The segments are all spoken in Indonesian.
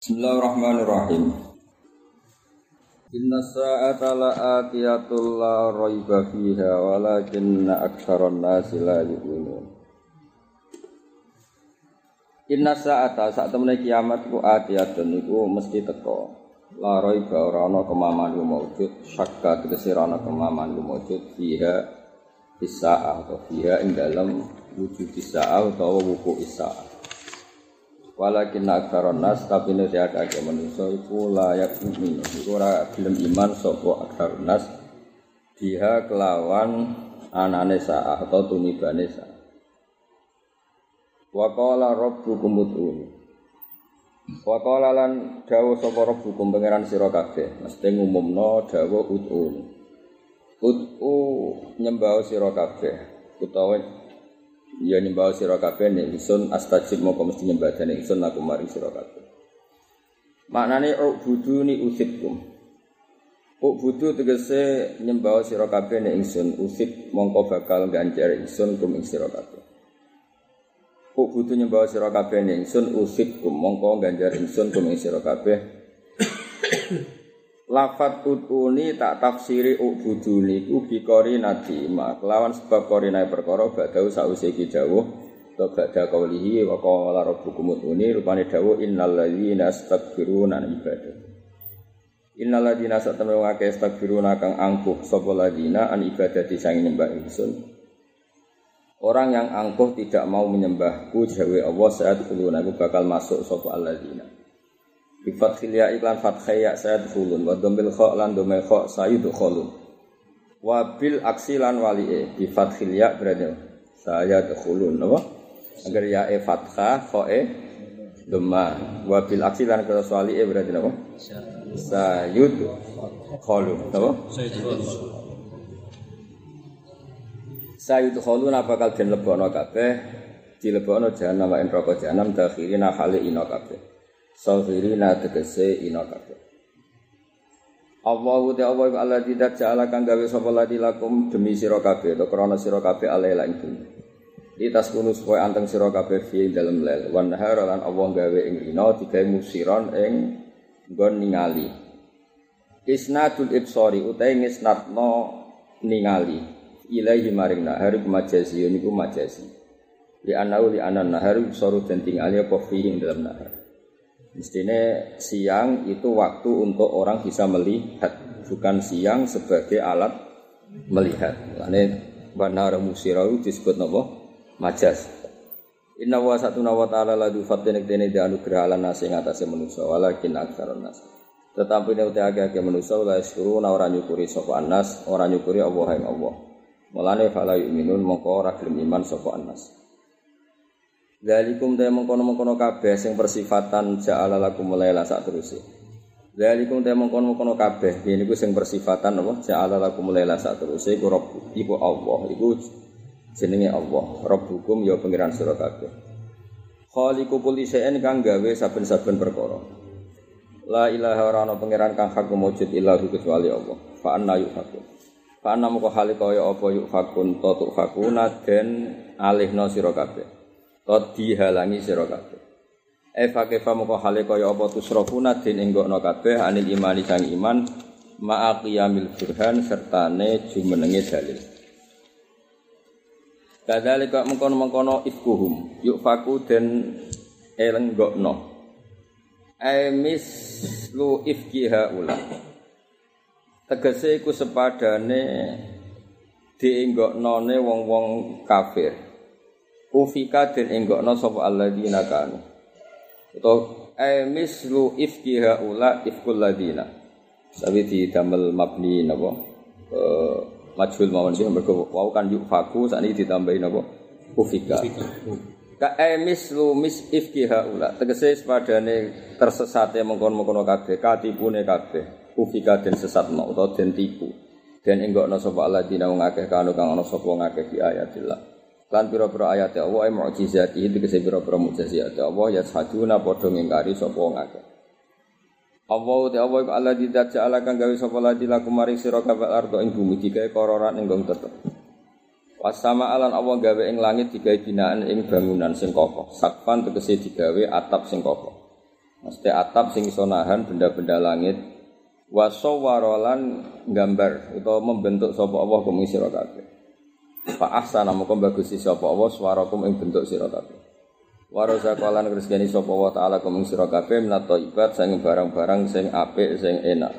Bismillahirrahmanirrahim. Inna sa'ata la'atiyatul la raiba fiha walakinna aktsaran nasi la yu'minun. Inna sa'ata saat temene kiamat ku atiyatun iku mesti teko. La raiba ora ana kemaman ku maujud, syakka tegese ora ana kemaman ku maujud fiha bisa atau fiha ing wujud bisa atau wuku isa. Walakin aksaron nas tapi nek akeh manusa iku layak mukmin. Iku ora gelem iman sapa aksaron nas dia kelawan anane sa atau tunibane sa. Wa qala rabbukum ud'uni. Wa qala lan dawuh sapa rabbukum pangeran sira kabeh, mesti ngumumno dawuh ud'uni. Ud'u nyembah sira kabeh utawa ya nyembah sira kabeh nek ingsun astajib moko mesti nyembah dene ingsun aku mari sira kabeh. Maknane ubuduni usibkum. Ubudu tegese nyembah sira kabeh nek ingsun. Usib mongko bakal ganjar ingsun kum ing sira kabeh. Ubudu nyembah sira kabeh nek ingsun usib kum mongko ganjar ingsun kum ing sira kabeh Lafat utuni tak tafsiri ubuduni ku bikori nadima Kelawan sebab korinae perkara badau sause dawuh to badha kaulihi wa qala rabbukum utuni rupane dawuh innal ladzina astakbiruna ibadah. Innal ladzina satana ngake astakbiruna kang angkuh ladzina an ibadati sang nyembah ingsun? Orang yang angkuh tidak mau menyembahku jawe Allah saat kuluna bakal masuk sapa alladzina Bi fathil ya iklan fathaya sayadkhulun wa dhammil kha lan dhammil kha sayudkhulun. Wa bil aksi lan wali'e. Bi fathil ya berarti sayadkhulun apa? Agar ya e fathah kha e dhamma wa bil aksi lan kata wali'e berarti apa? Sayud khulun apa? Sayud khulun apakal den lebono kabeh? Dilebono jahanam wa neraka jahanam dakhirina hale ina kabeh. Sawfirina tegese ina kabeh. Allahu ta Allah Allah tidak ja'ala kang gawe sapa ladi lakum demi sira kabeh to krana sira kabeh alela ing dunya. Itas kunu supaya anteng sira kabeh fi dalem lel. Wan nahar lan Allah gawe ing ina digawe musiron ing nggon ningali. Isnadul ibsari utahe ngisnatno ningali ilahi maring nahar majasi niku majasi. Li anau li anan nahar soru den tingali apa fi ing dalam nahar. Mestinya siang itu waktu untuk orang bisa melihat, bukan siang sebagai alat melihat. Ini benar musirau disebut nopo majas. Inna wa satu nawa ta'ala ladu fatin iktini di anugerah ala nasi yang atasnya manusia walakin aksaron nas. Tetapi ini utia agak manusia wala iskuru na orang nyukuri sopo anas orang nyukuri Allah yang Allah. Mulane fala yu'minun mongko ora iman sopo anas. Dalikum ta mengkono-mengkono kabeh sing persifatan ja'ala lakum laila sak teruse. Dalikum ta mengkono-mengkono kabeh yen iku sing persifatan apa ja'ala lakum laila sak teruse iku Rabb iku Allah iku jenenge Allah. Rabbukum ya pangeran sira kabeh. Khaliqu kulli syai'in kang gawe saben-saben perkara. La ilaha ora ana pangeran kang hak mujud kecuali Allah. Fa anna yufakun. Fa anna muka khaliqa ya apa yufakun to fakuna den alihna. Tot dihalangi sira kabeh. Eva kefa moko hale kaya apa tusrafuna den enggokno kabeh anil imani sang iman ma'a qiyamil burhan sertane jumenenge dalil. Kadzalika mengkono-mengkono ifkuhum yuk den elenggokno. Emis lu ifkiha ula. Tegese iku sepadane dienggoknone wong-wong kafir. Ufika den enggokno sapa alladzina kanu. Utawa ay mislu ifki haula ifkul ladina tapi di damel mabni napa? Eh majhul mawon sih mergo wau kan yuk faku sakniki ditambahi napa? Ufika. Ka ay mislu mis ifki haula. Tegese sepadane tersesate mengkon-mengkono kabeh katipune kabeh ufika den sesatno utawa den tipu. Den enggokno sapa alladzina wong akeh kanu kang ana sapa ngakeh di ayatillah lan pira-pira ayat Allah ay mukjizat iki tegese pira-pira mukjizat Allah ya saduna padha ngingkari sapa wong akeh. Allah te Allah iku Allah tidak ja'ala kang gawe sapa ladi laku maring sira kabeh ardo ing bumi digawe kororan ing gong tetep. Wasama alan Allah gawe ing langit digawe binaan ing bangunan sing kokoh. Sakpan tegese digawe atap sing kokoh. Mesti atap sing iso nahan benda-benda langit. Wasawarolan gambar utawa membentuk sapa Allah kum sira kabeh. Fa ahsana moko bagusi sapa Allah swarakum ing bentuk sira kabeh. Warasa kalan rezekani sapa Allah taala kum sira kabeh minat thaibat sing barang-barang sing apik sing enak.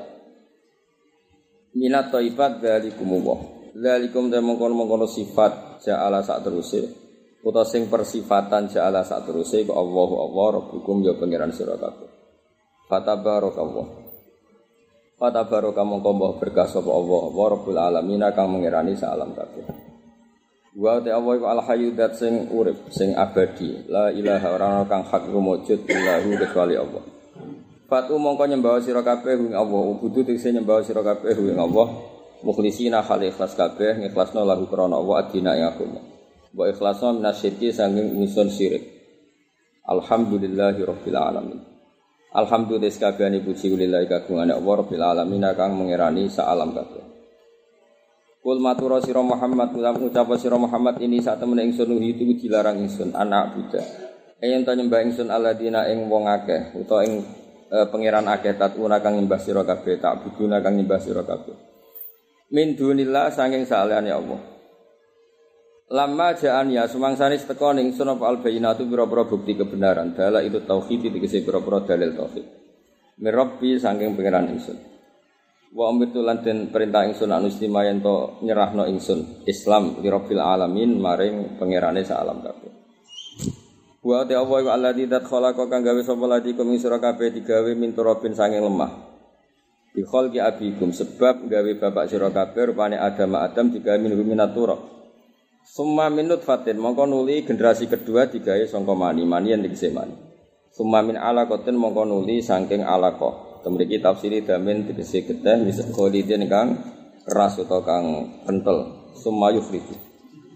Minat thaibat dzalikum Allah. Dzalikum ta mongkon-mongkon sifat ja'ala sak teruse utawa sing persifatan ja'ala sak teruse ku Allahu Allah rabbukum ya pangeran sira kabeh. Fatabarakallah. Fatabaraka mongko mbah berkah sapa Allah wa rabbul alamin kang mengirani salam kabeh. Wa ta Allah iku al hayyu dat sing urip sing abadi. La ilaha ora ana kang hak wujud illahu kecuali Allah. Fatu mongko nyembah sira kabeh ing Allah, ubudu tegese nyembah sira kabeh ing Allah. Mukhlisina khali ikhlas kabeh ngikhlasno lahu krana Allah adina ing agama. Wa ikhlasno minasyirki sanging usun syirik. Alhamdulillahi rabbil alamin. Alhamdulillah sekabehane puji lillahi kagungane Allah rabbil alamin kang mengerani alam kabeh. Kul matura sira Muhammad ulam ngucap sira Muhammad ini saat temen ingsun itu dilarang ingsun anak buddha. Yen ta nyembah ingsun alladzina ing wong akeh utawa ing e, pangeran akeh tatuna kang nyembah sira kabeh tak buduna kang nyembah sira kabeh. Min dunillah sanging salehane Allah. Lama jaan ya sumangsani teko ning sun apa al bayinatu pira-pira bukti kebenaran. Dala itu tauhid tegese pira-pira dalil tauhid. Mirabbi saking pangeran ingsun. Wa amitu lan den perintah ingsun anu istimayen to nyerahno ingsun Islam li rabbil alamin maring pangerane sak alam kabeh. Wa ta Allah wa alladzi dat khalaqa kang gawe sapa ladi kum sira kabeh digawe min turabin saking lemah. Bi khalqi abikum sebab gawe bapak sira kabeh rupane Adam Adam digawe min minat turab. Summa minut fatin mongko nuli generasi kedua digawe sangka mani mani yang dikese mani. Summa min alaqatin mongko nuli saking alaqah. Temriki tafsiri damin dikese geteh bisa kholidin kang keras utawa kang kental. Summa yufridu.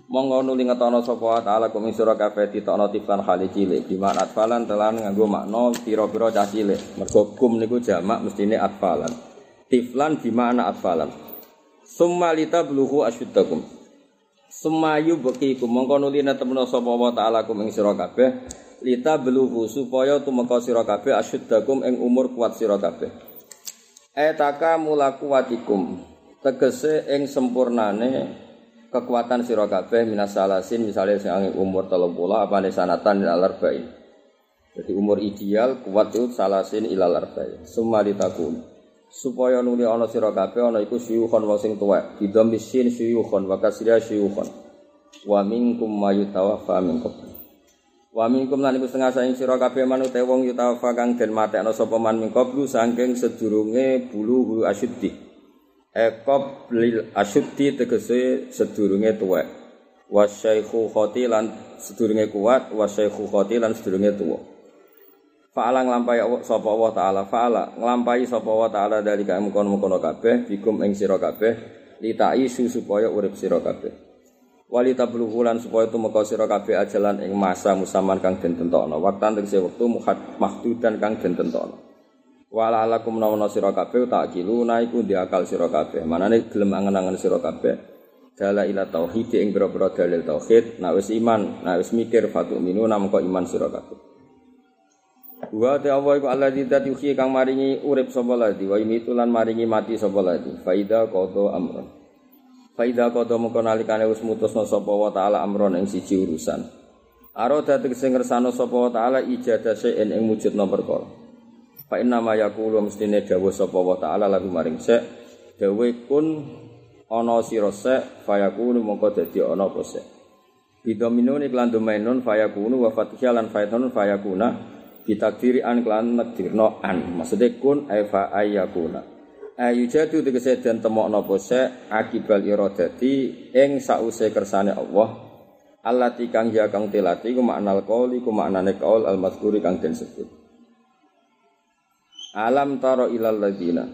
Monggo nuli ngetono sapa taala kum sira kabeh ditokno tiflan khali cilik di mana atfalan telan nganggo makna pira-pira cah cilik. Mergo kum niku jamak mestine atfalan. Tiflan di mana atfalan. Summa litabluhu asyuddakum. Semayu beki ku mongko nuli netemno sapa wa taala kum ing kabeh lita beluhu supaya tumeka sira kabeh asyuddakum ing umur kuat sira kabeh. Etaka mulaku watikum tegese ing sempurnane kekuatan sira kabeh minas salasin misale sing umur 30 apa sanatan ilal arba'in. Jadi umur ideal kuat itu salasin ilal arba'in. Summa litakun supaya nuli ana sira kabeh ana iku syuyukhon wong sing tuwek bidom bisin wa kasriya syuyukhon wa minkum mayutawaffa minkum wa minkum lan iku setengah saing sira kabeh manut wong yutawaffa kang den matekno sapa man mingkoblu saking sedurunge bulu asyuddi. Ekob lil asyuddi tegese sedurunge tuwek. Wa syaikhu khoti lan sedurunge kuat wa syaikhu khoti lan sedurunge tuwa. Fa'ala nglampahi sapa Allah taala. Fa'ala nglampahi sapa Allah taala dari kang mungkon-mungkon kabeh bikum ing sira kabeh litaisu supaya urip sira kabeh. Wali tabluhulan supaya tumeka sira kabeh ajalan ing masa musaman kang den tentokno. Waktan tegese wektu mahdudan kang den tentokno. Wala alakum nawana sira kabeh tak naiku di akal sira kabeh. Manane gelem angen-angen sira kabeh. Dala ila tauhid ing boro-boro dalil tauhid, nek wis iman, nek wis mikir fatu minu namko iman sira kabeh. Wa ta Allah iku Allah tidak yuhi kang maringi urip sapa ladi wa imitu lan maringi mati sapa ladi. Faida qada amron. Faida qada mengko nalikane wis mutusna sapa wa taala amron ing siji urusan. Aroda tegese ngersano sapa wa taala ijadah sein ing wujudna perkara. Fa inna ma yaqulu mestine dawuh sapa wa taala lagu maring sek dawuh kun ana sira sek fayakunu mongko dadi ana apa sek. Bidominun iklan domainun fayakunu wa fatihah lan fayatun fayakuna bitakdiri an klan nakdirno an maksudnya kun eva ayakuna ayu jadu tegese den temokno pose akibal iradati ing sause kersane Allah. Allah kang ya kang tilati ku maknal qauli ku maknane qaul al mazkuri kang den sebut. Alam taro ilal ladina.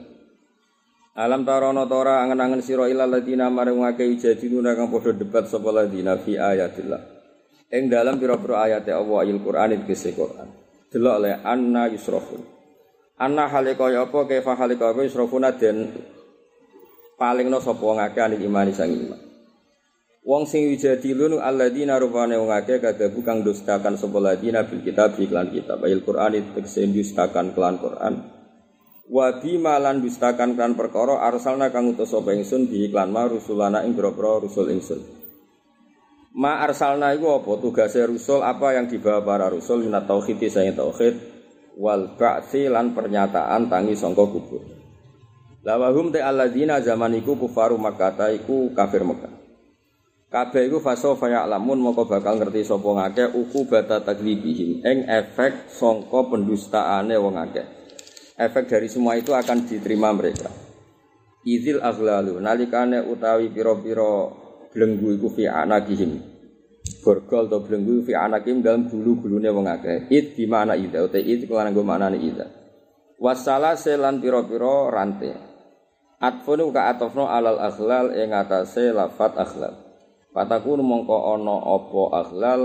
Alam taro no tora angen-angen sira ilal ladina marang ngake ijadiluna kang padha debat sapa ladina fi ayatillah. Ing dalam pira-pira ayat Allah ayat Quran iki Quran. Delok le anna yusrafun. Anna hale kaya apa kaifa hale kaya apa yusrafuna den palingno sapa ngake anil imani sang iman. Wong sing wijadilun alladzina rupane wong akeh kadabu kang dustakan sapa ladina bil kitab iklan kitab ayil Qur'an tegese dustakan kelan Qur'an. Wa bima lan dustakan kan perkara arsalna kang utus sapa ingsun bi iklan ma rusulana ing grobro rusul ingsun. Ma arsalna iku apa tugase rusul apa yang dibawa para rusul minat tauhid saya tauhid wal ba'tsi lan pernyataan tangi sangka kubur. Lawahum te alladzina zaman iku kufaru Makkah iku kafir Mekah. Kabeh iku faso lamun moko bakal ngerti sapa ngakeh uku bata taglibihim ing efek sangka pendustaane wong akeh. Efek dari semua itu akan diterima mereka. Izil aghlalu nalikane utawi pira-pira belenggu iku fi anakihim. Borgol to belenggu fi anakihim dalam gulu-gulune wong akeh. Di mana ida uta id kelan nggo maknane ida. Wasala selan pira-pira rantai. Atfunu ka atofno alal aghlal ing atase lafat aghlal. Fatakun mongko ana apa aghlal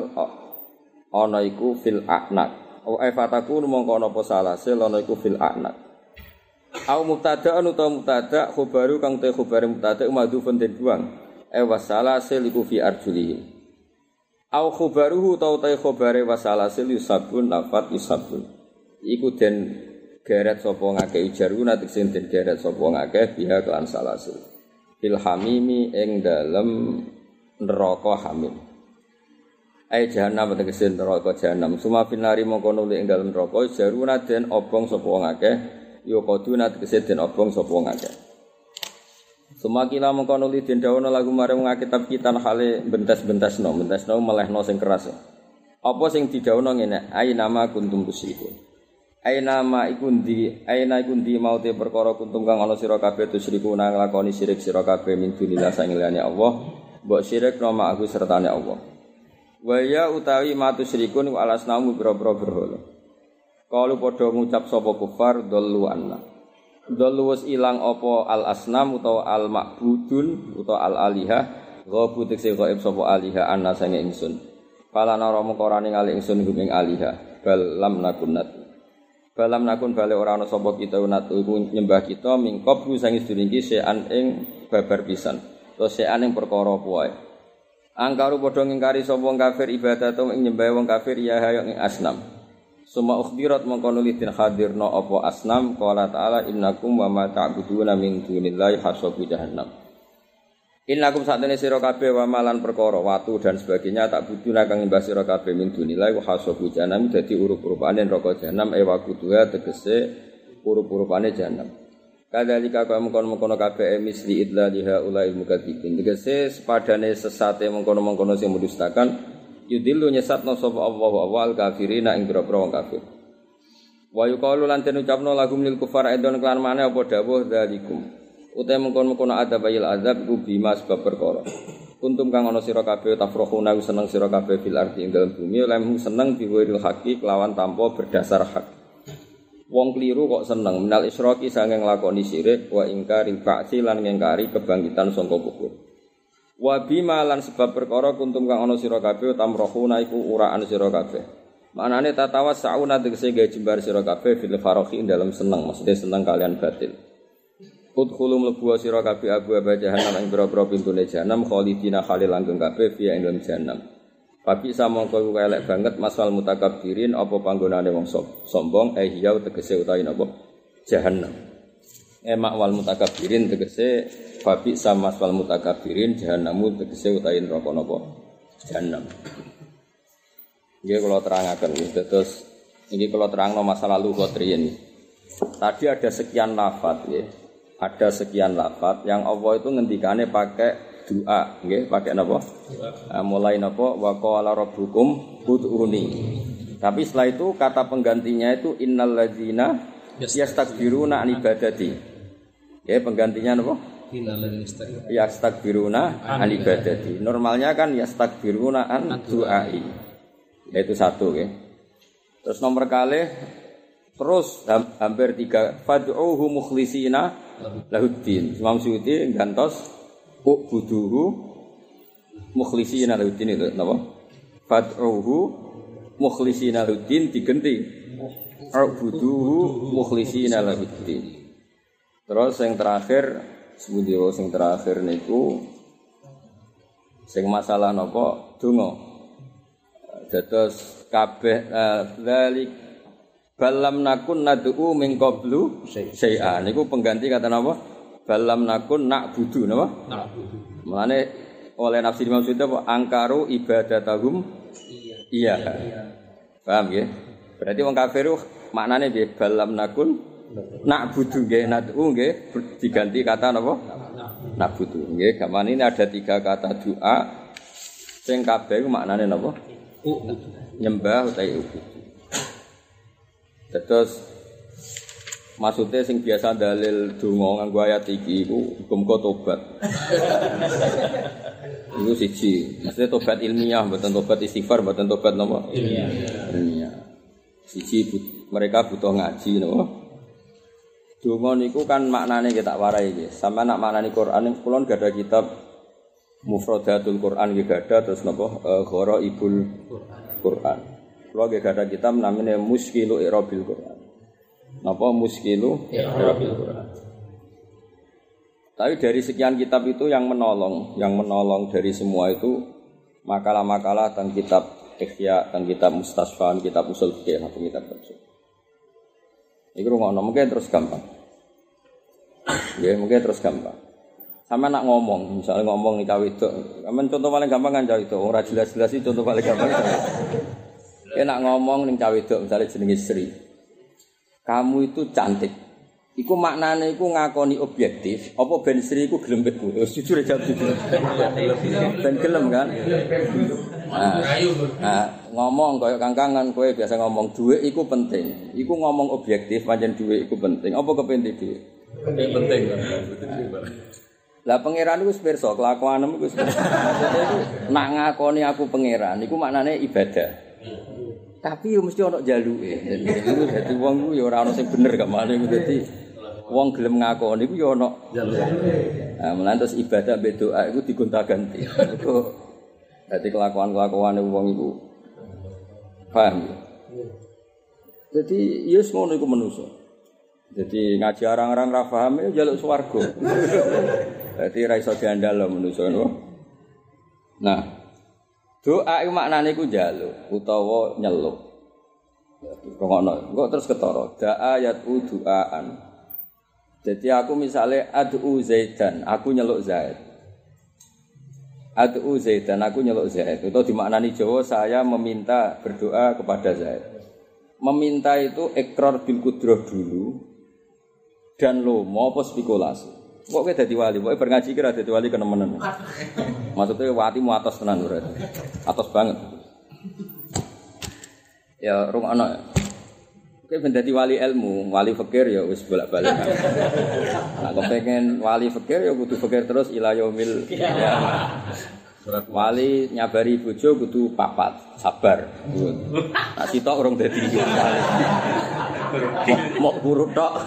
ana iku fil aknak. O e fatakun mongko ana apa salase ana iku fil aknak. Au mubtada'un utawa mubtada' khabaru kang te khabare mubtada' madhufun den buang. E wasalase liku fi arjulihim. Au khabaruhu utawa te khabare wasalase yusabun lafat yusabun. Iku den geret sapa ngake ijaru nanti sing den geret sapa ngake biha kelan salase. Fil hamimi dalem hamim. Ai jahanam tegese neraka jahanam. Suma finari mongko nuli ing dalem neraka jaruna den obong sapa wong akeh, ya kaduna tegese den obong akeh. Suma kila mongko nuli den dawono lagu mare wong akeh kitab kita hale bentes-bentesno, bentesno melehno sing keras. Apa sing didawono ngene, ai nama kuntum tusyrikun. Aina ma iku ndi aina iku ndi maute perkara kuntum kang ana sira kabeh tusyriku nang lakoni syirik sira kabeh min dunillah sangilane Allah mbok syirik nama aku sertane Allah. Wa ya utawi matu syirikun alasnamu biro-biro berhala. Kalau padha ngucap sapa kufar dallu anna. Dallu wis ilang apa al asnam utawa al ma'budun utawa al alihah ghabu tekse gaib sapa alihah anna sange ingsun. Pala nara mengko ora ingsun guming alihah bal lam nakunat. Balam nakun bale ora ana sapa kita unat iku nyembah kita mingkop sange sedurunge sean ing babar pisan. Tosean yang perkara puai. Angkaru padha ngingkari sapa kafir ibadah ing nyembah wong kafir ya hayo ing asnam. Suma ukhbirat mongko nuli den hadirna apa asnam qala ta'ala innakum wa ma ta'buduna min dunillahi hasabu jahannam. Innakum satene sira kabeh wa malan perkara watu dan sebagainya tak buduna kang nyembah sira kabeh min dunillahi wa hasabu jahannam dadi urup-urupane neraka jahannam e wa tegese urup-urupane jahannam. Kadzalika kaya mengkono-mengkono kabeh misli idlaliha ulai mukadzibin. Tegese sepadane sesate mengkono-mengkono sing mendustakan yudillu nyesatno sapa Allah wa wal kafirina ing boro wong kafir. Wa yuqalu lan den ucapno lagu lil kufar edon kelan maneh apa dawuh dzalikum. Utai mengkono-mengkono adab ayil azab ku bima sebab perkara. Kuntum kang ana sira kabeh tafrahuna seneng sira kabeh fil ardi ing dalem bumi lemu seneng biwiril haqi kelawan tanpa berdasar hak. Wong keliru kok seneng minal isroki sanging lakoni sirik wa ingkari ba'si lan ngingkari kebangkitan sangka kubur. Wa bima lan sebab perkara kuntum kang ana sira kabeh tamrohuna iku uraan sira kabeh. Manane tatawas sauna tegese gawe jembar sira kabeh fil farohi dalam seneng, maksudnya seneng kalian batil. Udkhulu mlebu sira kabeh abu aba jahannam ing pira-pira pintune jahannam khalidina khalil langgeng kabeh fi ing dalam jahannam. Papi sama kau elek banget masal mutakabirin apa panggonane wong sombong eh iya tegese utawi napa jahanam. Emak wal mutakabirin tegese papi sama masal mutakabirin jahannamu tegese utawi neraka napa? Jahanam. Nggih kula terangaken. Terus ini kalau terangno masa lalu kotriyen. Tadi ada sekian lafat ya. Ada sekian lafat yang Allah itu ngendikane pakai doa nggih. Pakai napa? Uh, mulai napa? Wa qala rabbukum ud'uni. Tapi setelah itu kata penggantinya itu innal ladzina yastakbiruna an ibadati. Ya penggantinya napa yastakbiruna an ibadati. Normalnya kan yastakbiruna an du'ai. Yaitu satu ya. Terus nomor kali terus hampir tiga. Fad'uhu mukhlisina lahuddin. Imam Suyuti gantos Ubuduhu mukhlisina lahuddin itu napa? Fad'uhu mukhlisina lahuddin digenti. Ubuduhu mukhlisina lahuddin. Terus yang terakhir sebuti yang terakhir niku Sing masalah napa donga. Dados kabeh dzalik balam nakun nad'u min qablu niku pengganti kata napa? Balam nakun nak budu napa? Nak budu. Mulane oleh nafsi Imam Suyuti apa angkaru ibadatahum iya. Iya. Paham ya? Berarti wong kafir maknane piye? Balam nakun nak budu nggih nad'u nggih diganti kata napa? Nak budu. Nggih, gaman ini ada tiga kata doa sing kabeh iku maknane napa? Nyembah utawi ubudu. Terus maksudnya sing biasa dalil donga nganggo ayat iki iku hukum tobat. Iku siji. Maksudnya tobat ilmiah, bukan tobat istighfar, bukan tobat napa? Ilmiah. Ilmiah. Siji mereka butuh ngaji napa? Donga niku kan maknane kita warai iki. Sama nak maknane Quran kulon gak ada kitab Mufradatul Quran gak ada terus napa? Uh, Ibul Quran. Kulo gak ada kitab namanya Muskilu Irabil Quran. Napa Muskilu Irabil Quran. Tapi dari sekian kitab itu yang menolong, yang menolong dari semua itu makalah-makalah dan kitab ikhya, dan kitab mustasfan, kitab usul fikih kitab tafsir. Iku ngono mungkin terus gampang. Ya, mungkin terus gampang. Sama nak ngomong, misalnya ngomong nih itu, kamen contoh paling gampang kan cawe itu, orang jelas-jelas itu contoh paling gampang. Ya nak ngomong nih cawe itu, misalnya jenenge Sri, kamu itu cantik, Iku maknane iku ngakoni objektif, apa ben Sri iku gelem. Wis jujur jawab jujur. Ben gelem kan? Nah, nah, ngomong kaya kangkangan kowe biasa ngomong duit iku penting. Iku ngomong objektif pancen duit iku penting. Apa kepenting duit? Penting penting. Lah pangeran iku pirsa kelakuanem iku nak ngakoni aku pangeran iku maknane ibadah. Tapi yo mesti ana jaluke. Dadi wong ku yo ora ana sing bener gak malah dadi wong gelem ngakoni iku ya ana. Nah, mulane terus ibadah mbek doa iku digonta-ganti. Iku dadi kelakuan-kelakuane wong iku paham. Jadi yes ngono iku manusa. Jadi ngaji orang-orang ra paham ya jaluk swarga. Dadi ra iso diandal manusa. Nah, doa iku maknane iku jaluk utawa nyeluk. Kok ngono, kok terus ketara. Da ayat duaan. Jadi aku misalnya adu Zaidan, aku nyeluk Zaid. Adu Zaidan, aku nyeluk Zaid. Itu dimaknani Jawa saya meminta berdoa kepada Zaid. Meminta itu ekor bil kudroh dulu dan lo mau apa spekulasi. Kok kowe dadi wali, kok berngaji kira dadi wali kenemenen. Maksudnya wati mu atas tenan berarti. Atas banget. Ya rumah anak. Oke, menjadi wali ilmu, wali fakir ya wis bolak-balik. Nah, kalau pengen wali fakir ya kudu fakir terus ila yaumil ya. Wali nyabari bojo kudu papat, sabar. Nah, sitok urung dadi. Mau guru tok.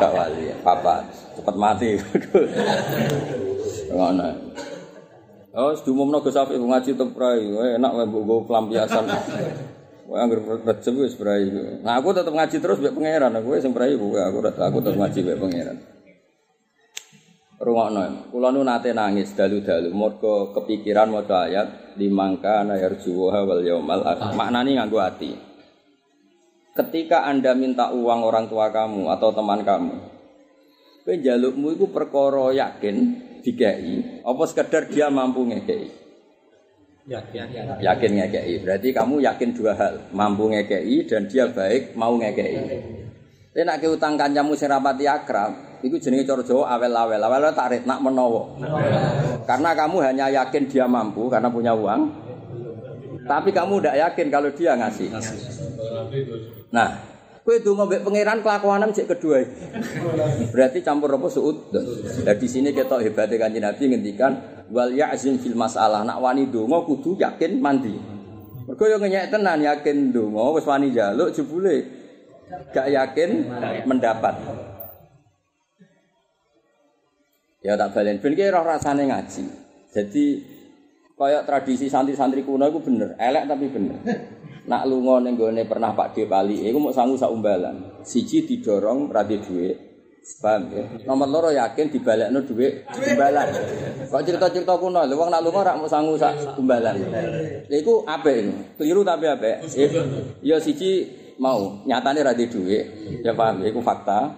Gak wali, papat, cepat mati. Ngono. Oh, sedumumno Gus Afif ngaji teprai, enak wae mbok pelampiasan. Wah, anggur recep wis brai. Nah, aku tetap ngaji terus mbek pangeran. Aku sing brai aku, aku aku tetep ngaji mbek pangeran. Rungokno, kula nu nate nangis dalu-dalu mergo kepikiran maca ayat limangka na yarjuha wal yaumal akhir. Maknane nganggo ati. Ketika Anda minta uang orang tua kamu atau teman kamu, kowe jalukmu iku perkara yakin dikai, apa sekedar dia mampu ngekei? Yakin. Yakin ngekei. Berarti kamu yakin dua hal, mampu ngekei dan dia baik mau ngekei. Tapi nak ke utang kancamu sing rapati akrab, itu jenenge cara Jawa awel-awel. Awel tarik nak menowo. Karena kamu hanya yakin dia mampu karena punya uang. Tapi kamu tidak yakin kalau dia ngasih. Nah, Kue itu mbek pangeran kelakuanem cek kedua. Berarti campur apa suud. Nah di sini kita hebatnya kanjeng Nabi ngendikan wal ya'zim fil masalah nak wani donga kudu yakin mandi. Mergo yo ngenyek tenan yakin donga wis wani jaluk jebule gak yakin mendapat. Ya tak balen ben roh rasane ngaji. Jadi kayak tradisi santri-santri kuno itu bener, elek tapi bener. nak lunga ning gone pernah Pak Dhewe Bali iku mok sangu sak umbalan. Siji didorong ra dhuwit. Paham ya? Nomor loro yakin dibalekno dhuwit imbalan. Kok cerita-cerita kuno lho wong nak lunga rak mau sangu sak imbalan. Lha iku apik. Keliru tapi apik. Ya siji mau nyatane ra di dhuwit. Ya paham ya iku fakta.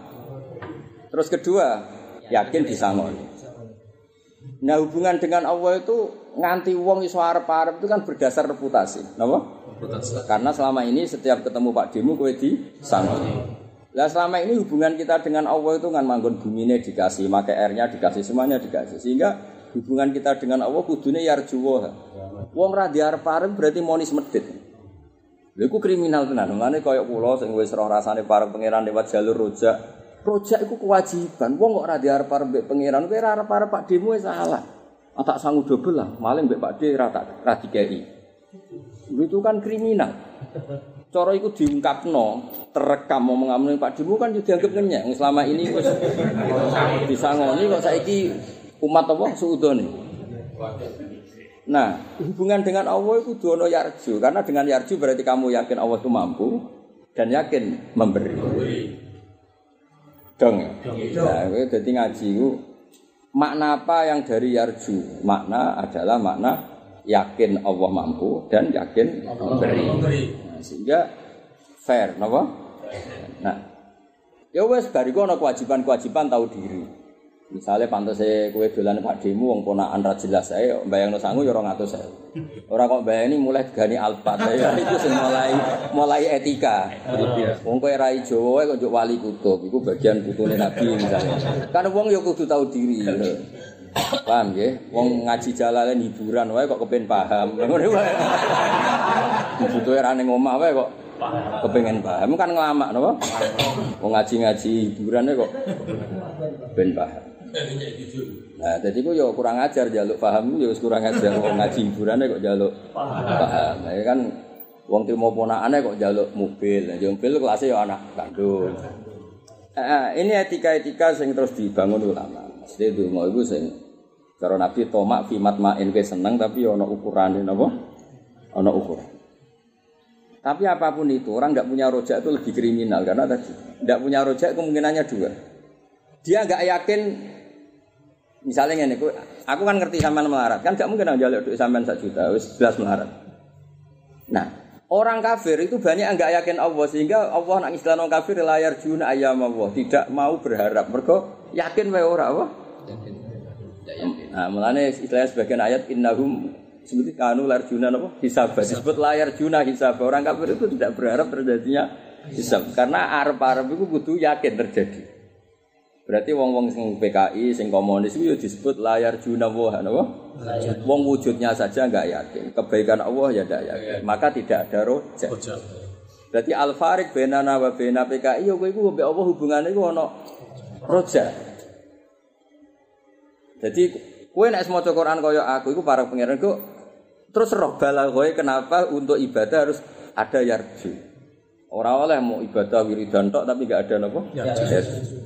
Terus kedua, yakin disangoni. Nah hubungan dengan Allah itu nganti wong iso arep-arep itu kan berdasar reputasi. Napa? Karena selama ini setiap ketemu Pak Demu kowe disangoni. Lah selama ini hubungan kita dengan Allah itu kan manggon bumi ini dikasih, maka airnya dikasih, semuanya dikasih. Sehingga hubungan kita dengan Allah kudune yarjuwa. Wong ra diarep-arep berarti monis medit. Lha iku kriminal tenan. Mane kaya kula sing wis roh rasane para pangeran lewat jalur rojak. Rojak iku kewajiban. Wong kok ra diarep-arep mbek pangeran, kowe ra Pak Demo salah. Ah, tak sanggup double lah, maling mbek Pak D ra tak. Itu kan kriminal. Cara iku diungkapno, terekam ngomong ngomong Pak Dimu kan juga dianggap ngenyek. Selama ini wis disangoni kok saiki umat apa suudone. Nah, hubungan dengan Allah itu dono yarju karena dengan yarju berarti kamu yakin Allah itu mampu dan yakin memberi. Dong. Nah, jadi ngaji itu makna apa yang dari yarju? Makna adalah makna yakin Allah mampu dan yakin memberi. Sehingga fair, napa? Nah, ya wes bariku ana kewajiban-kewajiban tahu diri. Misalnya pantas saya kue dolan Pak Demu wong ponakan ra jelas saya bayang sangu ya 200.000. Ora kok bayani mulai digani alpat saya itu mulai mulai etika. Wong kowe rai Jawa kok njuk wali kutub iku bagian putune Nabi misalnya. Kan wong ya kudu tahu diri. Paham ya? Wong ngaji jalalan hiburan wae kok kepen paham. Ngono wae. Butuhe ra ning omah wae kok kepengen paham kan ngelamak napa? Wong ngaji-ngaji hiburane kok ben paham. Nah, jadi ku yo kurang ajar jaluk paham yo kurang ajar wong ngaji hiburane kok jaluk paham. Nah, kan wong trimo ponakane kok jaluk mobil. Nah, mobil kelasnya yo anak kandung. Nah, ini etika-etika sing terus dibangun ulama. Mesti donga iku sing cara Nabi tomak fi matmain ke seneng tapi ana ukurane napa? Ana ukuran. Tapi apa pun itu, orang nggak punya rojak itu lebih kriminal karena tadi nggak punya rojak kemungkinannya dua. Dia nggak yakin, misalnya ini, aku kan ngerti sampean melarat, kan nggak mungkin aku duit sampean satu juta, wis jelas melarat. Nah, orang kafir itu banyak yang nggak yakin Allah sehingga Allah nak istilah orang kafir layar juna ayam Allah, tidak mau berharap. Mereka yakin wae ora apa? Yakin. Nah, mulane istilahnya sebagian ayat innahum seperti kanu layar juna apa? Hisab. Disebut layar juna hisab. Orang kafir itu tidak berharap terjadinya hisab. Karena arab-arab itu butuh yakin terjadi. Berarti wong-wong sing PKI, sing komunis itu disebut layar juna wah, apa? Wong wujudnya saja nggak yakin. Kebaikan Allah ya tidak yakin. Maka tidak ada rojak. Berarti al farik benana wa bena PKI yo kowe iku mbek Allah hubungane iku ana rojak. Jadi Kowe nek maca Quran kaya aku iku para pangeran kok terus roh balaghoe kenapa untuk ibadah harus ada yarju. Ora oleh mau ibadah wiridan tok tapi gak ada napa? Ya.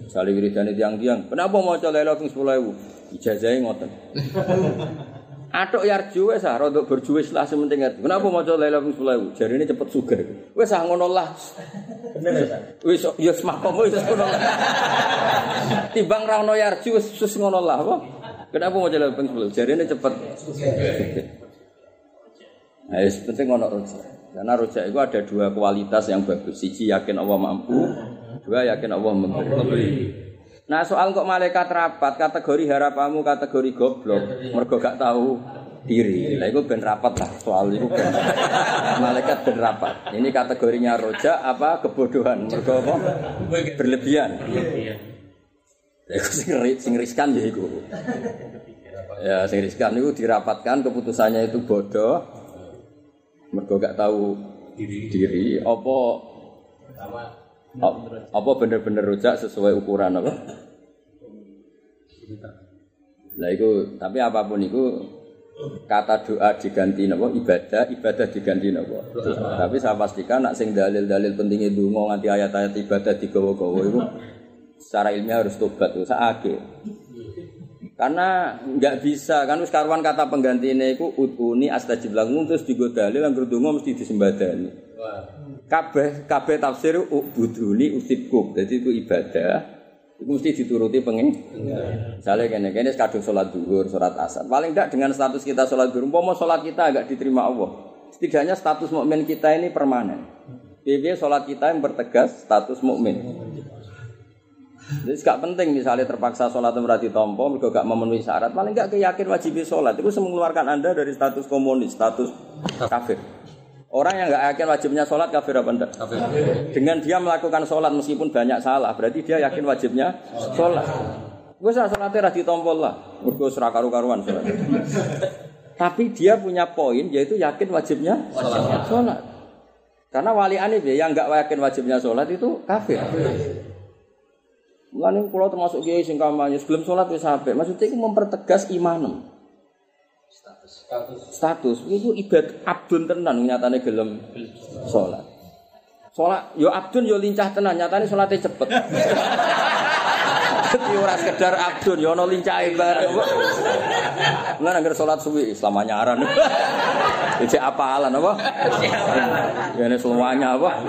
Sale wiridan itu yang tiang. Kenapa maca Lailatul sing 10000? Ijazahe ngoten. Atok yarju wis sah ro berjuwis lah sing penting ngerti. Kenapa maca Lailatul sing 10000? Jarine cepet suger. Wis sah ngono lah. Bener ya? Wis yo semakomo wis ngono. Timbang ra ono yarju wis ngono lah apa? Kenapa mau coba ping sepuluh? Ini cepet. Nah, penting ono rojak. Karena rojak itu ada dua kualitas yang bagus. Siji yakin Allah mampu, dua yakin Allah memberi. Nah soal kok malaikat rapat, kategori harapamu kategori goblok, mergo gak tahu diri. Nah itu ben rapat lah soal itu malaikat ben rapat. Ini kategorinya rojak apa kebodohan, mergo apa? Berlebihan. Ya itu sing riskan ya itu. Ya sing riskan itu dirapatkan keputusannya itu bodoh, mergo gak tahu diri, diri. Apa apa bener-bener rujak sesuai ukuran apa? Lah itu tapi apa pun itu kata doa diganti napa? Ibadah ibadah diganti napa? Tapi saya pastikan nak sing dalil-dalil pentingnya donga nganti ayat-ayat ibadah digawa-gawa itu secara ilmiah harus tobat usah ake karena nggak bisa kan sekarang kata pengganti ini itu utuni astajib lakum terus digodali yang berdungo mesti disembadani. Kabeh kabeh tafsir ubuduni usibku. Jadi itu ibadah Iku mesti dituruti pengen. Misalnya kene kene kadung sholat duhur, sholat asar. Paling tidak dengan status kita sholat duhur, mau sholat kita agak diterima Allah. Setidaknya status mukmin kita ini permanen. Biaya sholat kita yang bertegas status mukmin. Jadi gak penting misalnya terpaksa sholat berarti tompo, mereka gak memenuhi syarat, paling gak keyakin wajib sholat. Itu mengeluarkan anda dari status komunis, status kafir. Orang yang nggak yakin wajibnya sholat kafir apa enggak? Kafir. Dengan dia melakukan sholat meskipun banyak salah, berarti dia yakin wajibnya sholat. Gue salah sholatnya radhi tombol lah, gue serah karu-karuan sholat. Tapi dia punya poin yaitu yakin wajibnya sholat. sholat. Karena wali aneh yang nggak yakin wajibnya sholat itu kafir. Mulane pulau termasuk kiai sing kampanye sebelum sholat wis sampai. Maksudnya itu mempertegas iman. Status. Status. Status. Itu ibadah abdun tenan nyatane gelem sholat. Sholat yo abdun yo lincah tenan nyatane sholatnya cepet. Jadi ora sekedar abdun yo ono lincahe bareng. Lan anggere sholat suwi Islam anyaran. Jadi apalan apa? Ya semuanya apa?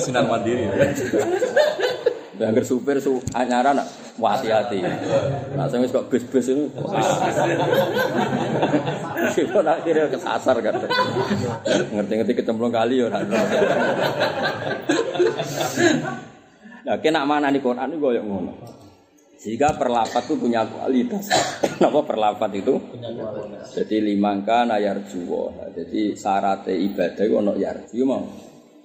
Sinar mandiri. Angger supir su anyaran hati-hati. Nah, saya kok bus-bus itu. Sipun akhirnya kesasar kan. Ngerti-ngerti kecemplung kali ya. Nah, kena mana nih Quran itu goyok ngono. Jika perlapat itu punya kualitas. Kenapa perlapat itu? Jadi limangka nayar juwo. Jadi syarat ibadah itu ono yarju mau.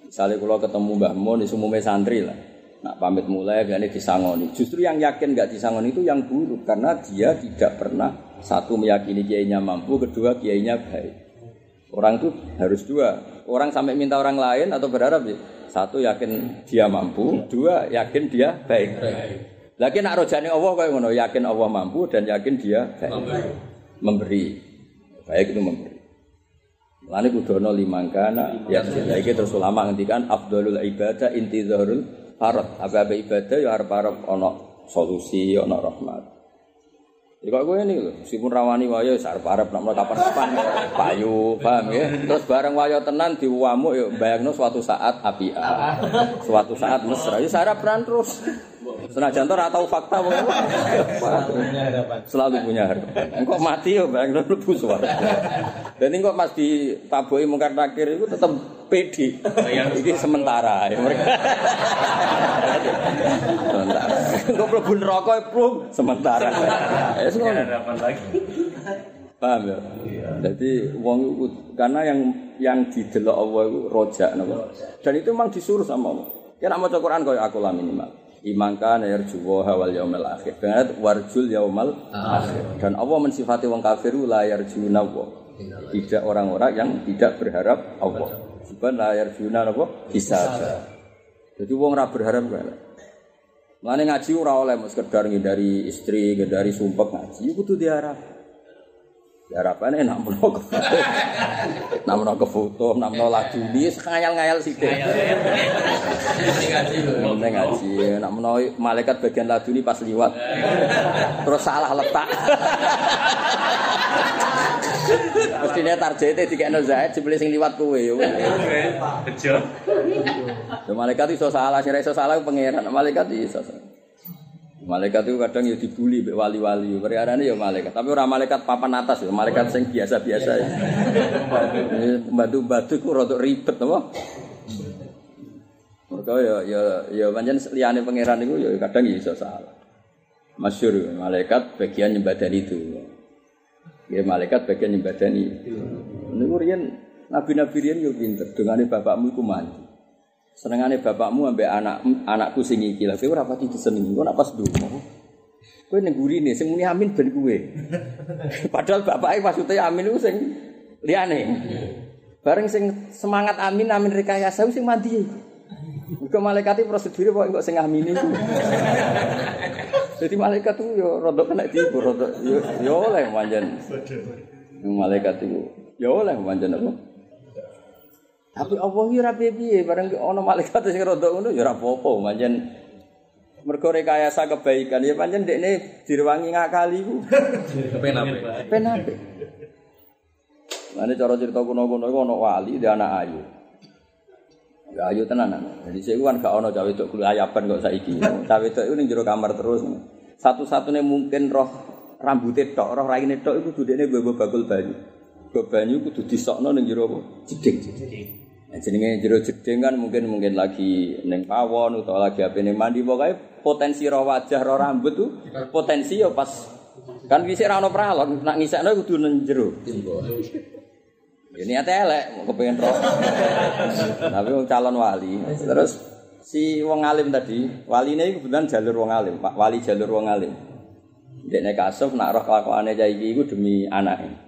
Misalnya kalau ketemu Mbah Mun sumume santri lah. Nak pamit mulai biasanya disangoni. Justru yang yakin nggak disangoni itu yang buruk karena dia tidak pernah satu meyakini kiainya mampu, kedua kiainya baik. Orang itu harus dua. Orang sampai minta orang lain atau berharap ya. Satu yakin dia mampu, dua yakin dia baik. Lagi nak rojani Allah kayak ngono, yakin Allah mampu dan yakin dia baik. Memberi. Baik itu memberi. Lani kudono limangkana ya iki terus ulama ngendikan afdalul ibadah intizarul Harap apa-apa ibadah ya harap harap ono solusi, ono rahmat. Ya kok gue ini loh, meskipun rawani wayo, ya harap harap nak kapan kapan payu, paham ya? Terus bareng wayo tenan diwamu, ya bayangno suatu saat api suatu saat mesra, ya harap peran terus. Senajan tuh tahu fakta Selalu punya harapan. Engkau mati ya bang mlebu suara. Dan ini kok Mas di taboi mungkar nakir itu tetap pedi. Ini sementara ya mereka. sementara. Engkau mlebu neraka plung sementara. Ya harapan lagi. Paham ya? Jadi wong karena yang yang didelok Allah itu rojak napa. Dan itu memang disuruh sama Allah. Ya nak maca Quran koyo aku lah minimal. Imangka yarju wa wal yaumil akhir. Banget warjul yaumal akhir. Dan Allah mensifati wong kafir la yarjuna wa. Tidak orang-orang yang tidak berharap Allah. Bukan la yarjuna apa? Bisa. Jadi wong ora berharap kan. Mane ngaji ora oleh sekedar ngindari istri, ngindari sumpek ngaji, kudu diarah. Ya harapannya nak menawa ke foto, nak menawa ke foto, nak menawa lagu ini ngayal-ngayal sih deh. Ngaji, ngaji, nak menawa malaikat bagian lagu ini pas liwat, terus salah letak. Mestinya targetnya tiga nol Zaid, sebeli sing liwat kue. Bejo. Malaikat itu salah, sih iso salah pangeran, malaikat itu salah. Malaikat itu kadang ya dibully wali-wali. Perkara ini ya malaikat. Tapi orang malaikat papan atas ya, malaikat yang biasa-biasa ya. Pembantu-pembantu itu rotok ribet apa? Mereka ya ya ya pancen liyane pangeran itu ya kadang ya iso salah. Masyur malaikat bagian nyembadani itu. Ya malaikat bagian nyembadani. Niku riyen nabi-nabi riyen yo pinter. Dongane bapakmu iku mandi. Senengane bapakmu ambek anak anakku sing iki lha kowe ora pati disenengi. Kok nak pas donga. Kowe ning gurine sing muni amin ben kowe. Padahal bapake maksudnya amin iku sing liyane. Bareng sing semangat amin amin rekayasa sing mandi. Mergo malaikat prosedur kok engko sing amin iku. Jadi malaikat tuh yo rodok kena tipu, rodok yo yo oleh manjan. Malaikat itu yo oleh manjan apa? Tapi Allah iki ora piye bareng ana malaikat sing rada ngono ya ora apa-apa pancen mergo rekayasa kebaikan ya pancen dekne direwangi ngakali ku. Kepen apik. Mane cara cerita kuno-kuno iku ana wali di anak ayu. Ya ayo tenan. Jadi saya kan gak ono cawe itu kuliah ayapan kok saiki. Cawe itu ning jero kamar terus. Satu-satunya mungkin roh rambutnya tok, roh raine tok iku dudene bawa bakul banyu. Bawa banyu kudu disokno ning jero apa? Jeding. Nah, jenenge jero jeding kan mungkin mungkin lagi ning pawon utawa lagi apa ning mandi pokoke potensi roh wajah roh rambut tuh potensi ya pas kan bisa ra ono pralon nak ngisekno kudu ning jero. Ini ate elek, mau kepengen roh. Tapi wong calon wali. Terus si wong alim tadi, wali ini kebetulan jalur wong alim, pak wali jalur wong alim. Dia kasuf nak roh kelakuannya jaya iku demi anaknya.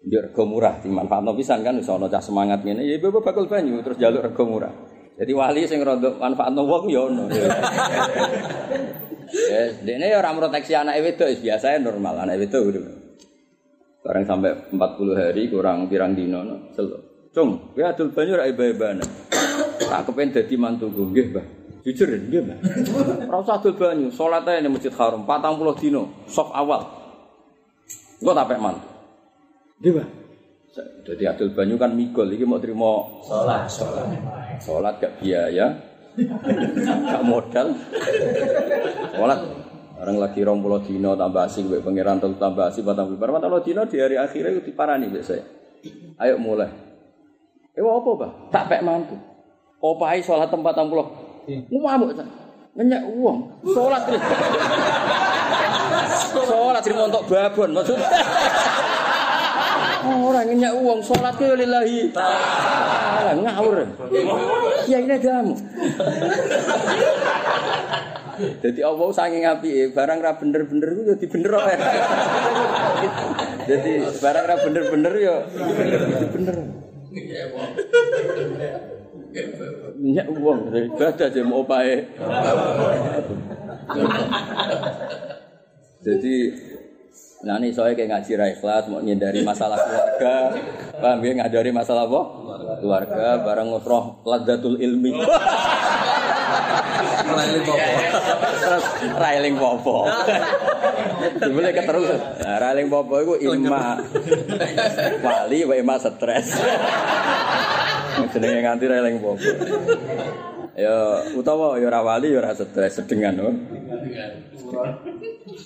Dia rego murah, dimanfaatno pisan kan, bisa cah semangat ngene, ya ibu bakal banyu terus jalur rego murah. Jadi wali sing rondo manfaatno wong ya ono. Ya, dene ya ora proteksi anak wedok biasa normal, anak wedok gitu. Barang sampai 40 hari kurang pirang dino no. Selo. Cung, kowe adul banyu ra iba-ibane. Tak kepen dadi mantuku nggih, Mbah. Jujur nggih, Mbah. Ora usah adul banyu, ning Masjid Haram 40 dino, sop awal. Engko tak pek mantu. Mbah. Jadi adul banyu kan migol iki mau terima salat. Salat gak biaya. gak modal. Salat Orang lagi rong pulau dino tambah asing, gue pangeran telu tambah asing, batang bibar. Batang dino di hari akhirnya itu diparani biasa. Ayo mulai. Eh apa bah? Tak pek mantu. Opai sholat tempat puluh. Ngamuk tak? Nanya uang. Sholat terus. sholat terus untuk babon maksud. Orang nanya uang sholat ke lillahi. Taala ngawur. Ya ini kamu. Jadi Allah saking api, barang ra bener-bener ku ya dibener ae. Jadi barang ra bener-bener ya bener. Minyak uang, ibadah aja mau pae. Jadi Nah ini soalnya kayak ngaji ikhlas mau nyindari masalah keluarga, paham ya ngadari masalah apa? Keluarga, barang ngosroh ladatul ilmi. Railing popo. Railing popo. Boleh keterusan. Nah, railing popo itu ima wali, wa ima stres. Jenenge nganti railing popo. Ya utawa ya ora wali ya ora stres sedengan oh.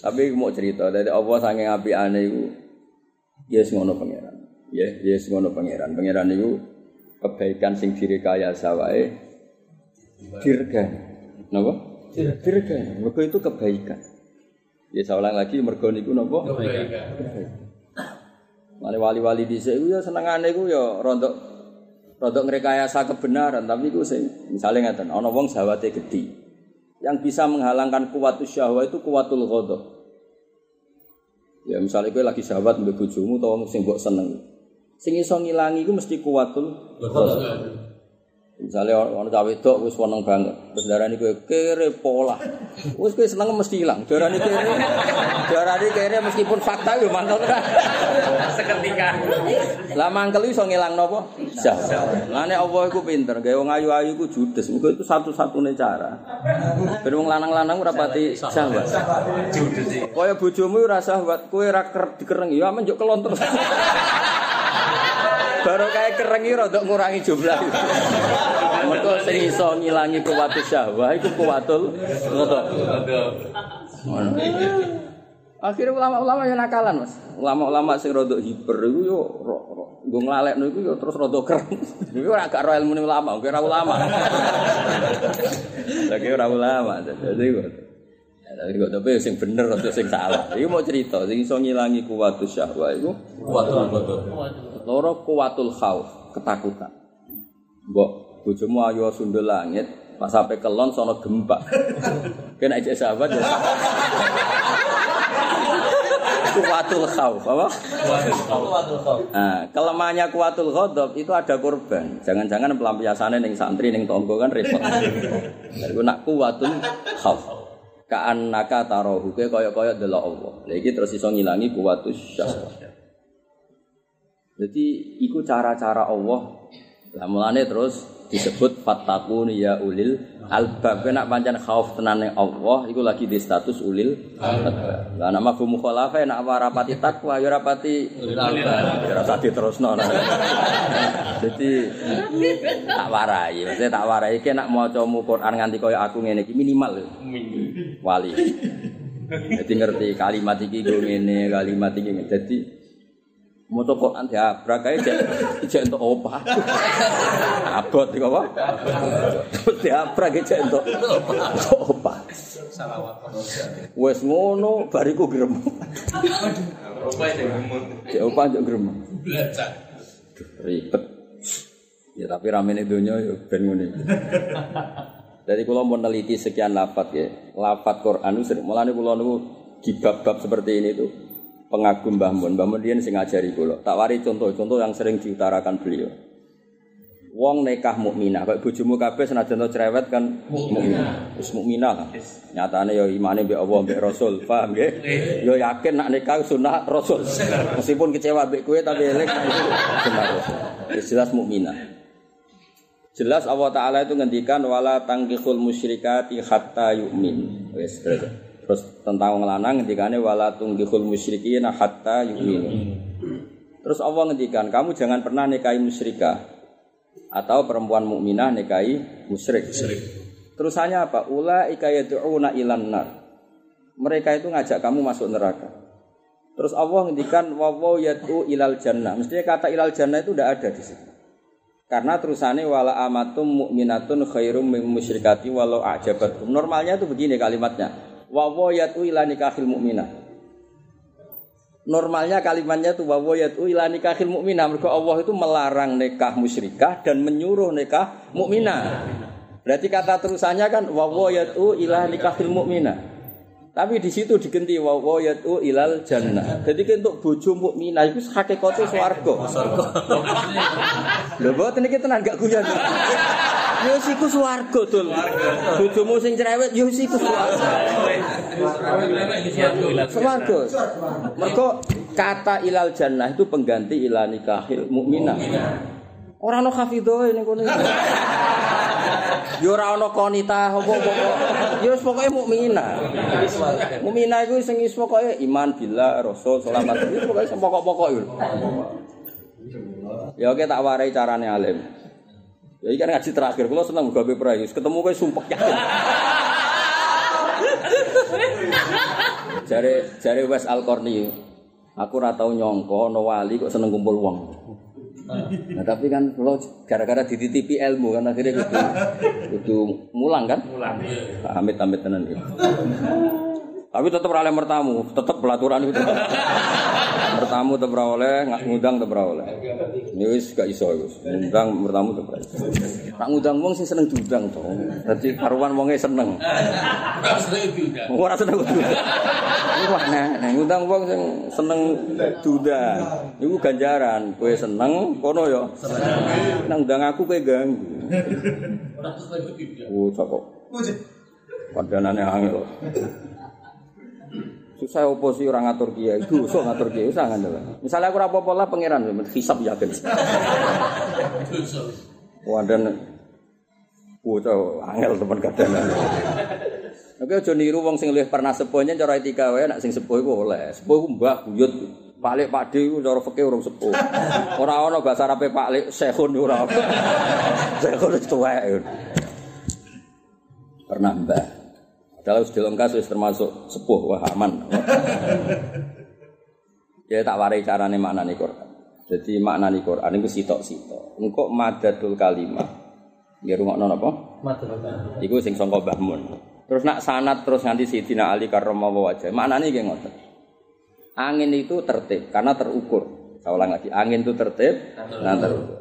Tapi mau cerita dari Allah saking apikane iku ya yes, ngono pangeran. Ya, yes, ngono pangeran. Pangeran itu kebaikan sing direkayasa wae dirgani. Napa? Dirgani. Mergo itu kebaikan. Ya saya ulang lagi mergo niku napa? Kebaikan. Mane wali-wali dhisik iku ya senengane iku ya rontok rontok ngrekayasa kebenaran, tapi iku sing misale ngaten, ana wong sawate gedhi. Yang bisa menghalangkan kuatus syahwat itu kuatul ghadab. Ya misalnya gue lagi sahabat mbek bojomu utawa sing mbok seneng. Sing iso ngilangi iku mesti kuatul ghadab. Misalnya orang cawe itu wis seneng banget, terus ini gue kere pola, wis gue seneng mesti hilang. Darah ini kere, ini kere meskipun fakta yo mantel kan. Seketika. Lah mangkel iso ngilang nopo? Jah. Lane Allah iku pinter, gawe wong ayu-ayu iku judes. Muga itu satu-satunya cara. Ben wong lanang-lanang ora pati syahwat. Judes. Kaya bojomu ora syahwat, kowe ora dikerengi, ya men yo kelon terus. Baru kayak kerengi rodok ngurangi jumlah. Mereka sing iso ngilangi kuwatu syahwah iku kuwatul ghadab. Akhirnya ulama-ulama yang nakalan, Mas. Ulama-ulama sing rodok hiper iku yo nggo nglalekno iku yo terus rodok keren. Iku ora gak ro ilmu ulama, ora ulama. Lagi ora ulama. Jadi Tapi kok tapi sing bener atau sing salah. Iku mau cerita sing iso ngilangi kuwatus syahwah iku Kuatul ghadab. loro kuwatul khauf, ketakutan. Mbok bojomu ayu sundul langit, pas sampai kelon sono gempa. Kena ijek sahabat ya. kuwatul khauf, apa? Kuatul khauf. Nah, kelemahannya kuwatul ghadab itu ada korban. Jangan-jangan pelampiasannya ning santri ning tonggo kan repot. Jadi nak kuwatul khauf. Kaan naka tarohu ke kaya-kaya delok Allah. Lha iki terus iso ngilangi kuwatus syahwat. Jadi iku cara-cara Allah. Lah mulane terus disebut fatakun ya ulil albab. Nak pancen khauf tenane Allah iku lagi di status ulil albab. Lah nama mafhum mukhalafah nak rapati takwa ya rapati ulil albab. Ya rasa diterusno jadi tak warai. Maksudnya tak warai ki nak maca Quran nganti koyo aku ngene iki minimal. Wali. Jadi ngerti kalimat iki ngene kalimat iki jadi Moto Quran diabrak kae jek jek entuk opah. Abot iki apa? Terus diabrak jek entuk opah. Wes ngono bariku grem. Opah jek grem. Jek opah jek grem. Ribet. Ya tapi ramene donya ya ben ngene. Jadi kalau mau neliti sekian lafat ya, lafat Quran itu mulane kula niku di bab-bab seperti ini tuh pengagum Mbah Mun. Mbah Mun dia sing ngajari kula. Tak wari contoh-contoh yang sering diutarakan beliau. Wong nekah mukminah, kok bojomu kabeh senajan to cerewet kan mukminah. Wis mukminah lah. Nyatane ya imane mbek Allah mbek Rasul, paham nggih? Ya yakin nak nikah sunah Rasul. Meskipun kecewa mbek kowe tapi elek sunah Rasul. jelas mukminah. Jelas Allah Ta'ala itu ngendikan wala tangkihul musyrikati hatta yu'min. Wis Terus tentang wong lanang ngendikane wala tunggihul musyrikin hatta yu'minu. Terus Allah ngendikan, kamu jangan pernah nikahi musyrikah atau perempuan mukminah nikahi musyrik. Terus hanya apa? Ula ikayatu'una ilan nar. Mereka itu ngajak kamu masuk neraka. Terus Allah ngendikan wawaw yatu ilal jannah. Mestinya kata ilal jannah itu tidak ada di situ. Karena terusannya wala amatum mukminatun khairum min musyrikati walau ajabatum. Normalnya itu begini kalimatnya wa yatu ila nikahil mukminah. Normalnya kalimatnya itu wa yatu ila nikahil mukminah. Mergo Allah itu melarang nikah musyrikah dan menyuruh nikah mukminah. Berarti kata terusannya kan wa yatu ila nikahil mukminah. Tapi di situ digenti wa yatu ilal jannah. Jadi untuk bojo mukminah itu hakikate swarga. Lho boten iki tenan gak guyon. Yo siku swarga dul. Bojomu sing cerewet yo siku swarga. Swarga. Mergo kata ilal jannah itu pengganti ila nikahil mukminah. Ora ono hafidho ning kono. Yo ora konita apa-apa. Yo wis pokoke mukminah. Mukminah iku sing wis pokoke iman billah rasul selamat. Wis pokoke sing pokok-pokok yo. Ya oke tak warai carane alim. Ya iki kan ngaji terakhir, kula seneng gawe prai, ketemu kowe sumpek yakin. jare jare Wes Al-Qarni. Aku ora tau nyangka ana wali kok seneng kumpul wong. Nah, tapi kan kalau gara-gara dititipi ilmu kan akhirnya gitu, itu mulang kan? Mulang. Amit-amit tenan gitu. Tapi tetap oleh mertamu, tetap pelaturan itu. mertamu tetap oleh, nggak ngundang tetap oleh. Ini wis gak iso wis. Ngundang mertamu tetap iso. Tak ngundang wong sing seneng diundang to. Dadi karuan wonge seneng. Ora seneng diundang. Ora seneng diundang. Wah, nah, nah ngundang wong sing seneng diundang. Iku ganjaran, kowe seneng kono ya. Seneng. Nang undang aku kowe ganggu. Ora seneng diundang. Oh, cocok. Padanane angel. Susah oposisi orang ngatur kiai, itu so ngatur kiai usah ngandel. Misalnya aku rapopo lah pangeran, hisap yakin. Wah, angel teman kadang. Oke, aja niru wong sing luwih pernah sepuhnya cara etika wae nak sing sepuh iku oleh. Sepuh ku mbah buyut Pak Pak De cara fikih urung sepuh. Ora ana bahasa Arabe Pak Lek sehun ora. Sehun wis tuwek. Pernah mbah. Kalau sudah lengkap sudah termasuk sepuh, wah aman. ya tak warai carane makna nih Quran. Jadi makna nih Quran itu sitok sitok. Engkau madadul kalimat. Ya rumah non apa? Madadul kalimat. Iku sing songko bahmun. Terus nak sanat terus nganti Sidina Ali karromawa wajah. Makna nih geng ngotot. Angin itu tertib karena terukur. Saya ulang lagi. Angin itu tertib karena terukur.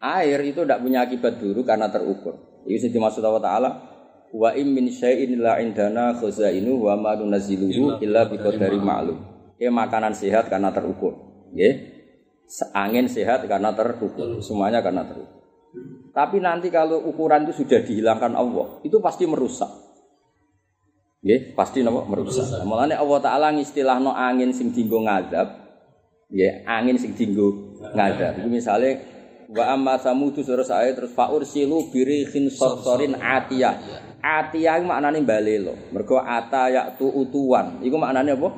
Air itu tidak punya akibat buruk karena terukur. Itu sih dimaksud Allah Taala Wa im min syai'in la indana khazainu wa ma nunazziluhu illa biqadari ma'lum. Ya makanan sehat karena terukur. Nggih. Angin sehat karena terukur. Semuanya karena terukur. Tapi nanti kalau ukuran itu sudah dihilangkan Allah, itu pasti merusak. Nggih, pasti napa merusak. Mulane Allah taala ngistilahno angin sing dinggo ngadab, nggih, angin sing dinggo ngadab. Iku misale Wa amma samudu surah saya terus faur silu birihin sorsorin atiyah. Atiyah itu maknanya balelo. Mergo ata yaktu utuan. Iku maknanya apa?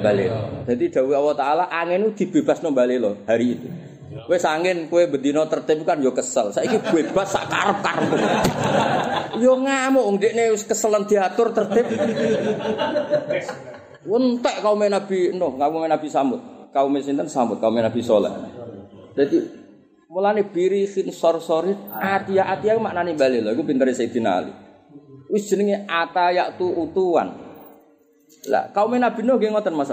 Balelo. Jadi dawuh Allah Taala angin itu dibebasno balelo hari itu. Wes angin kue bedino tertib kan yo kesel. Saiki bebas sak karep-karep. Yo ngamuk wong dekne wis keselen diatur tertib. Wentek kaum Nabi Nuh, kaum Nabi Samud. Kaum sinten Samud, kaum Nabi Saleh. Jadi mulane biri sin sor-sorit atia atia maknane bali lho iku pintere Sayyidina Ali. Wis jenenge ata tu utuwan. Lah kaum Nabi Nuh nggih ngoten Mas.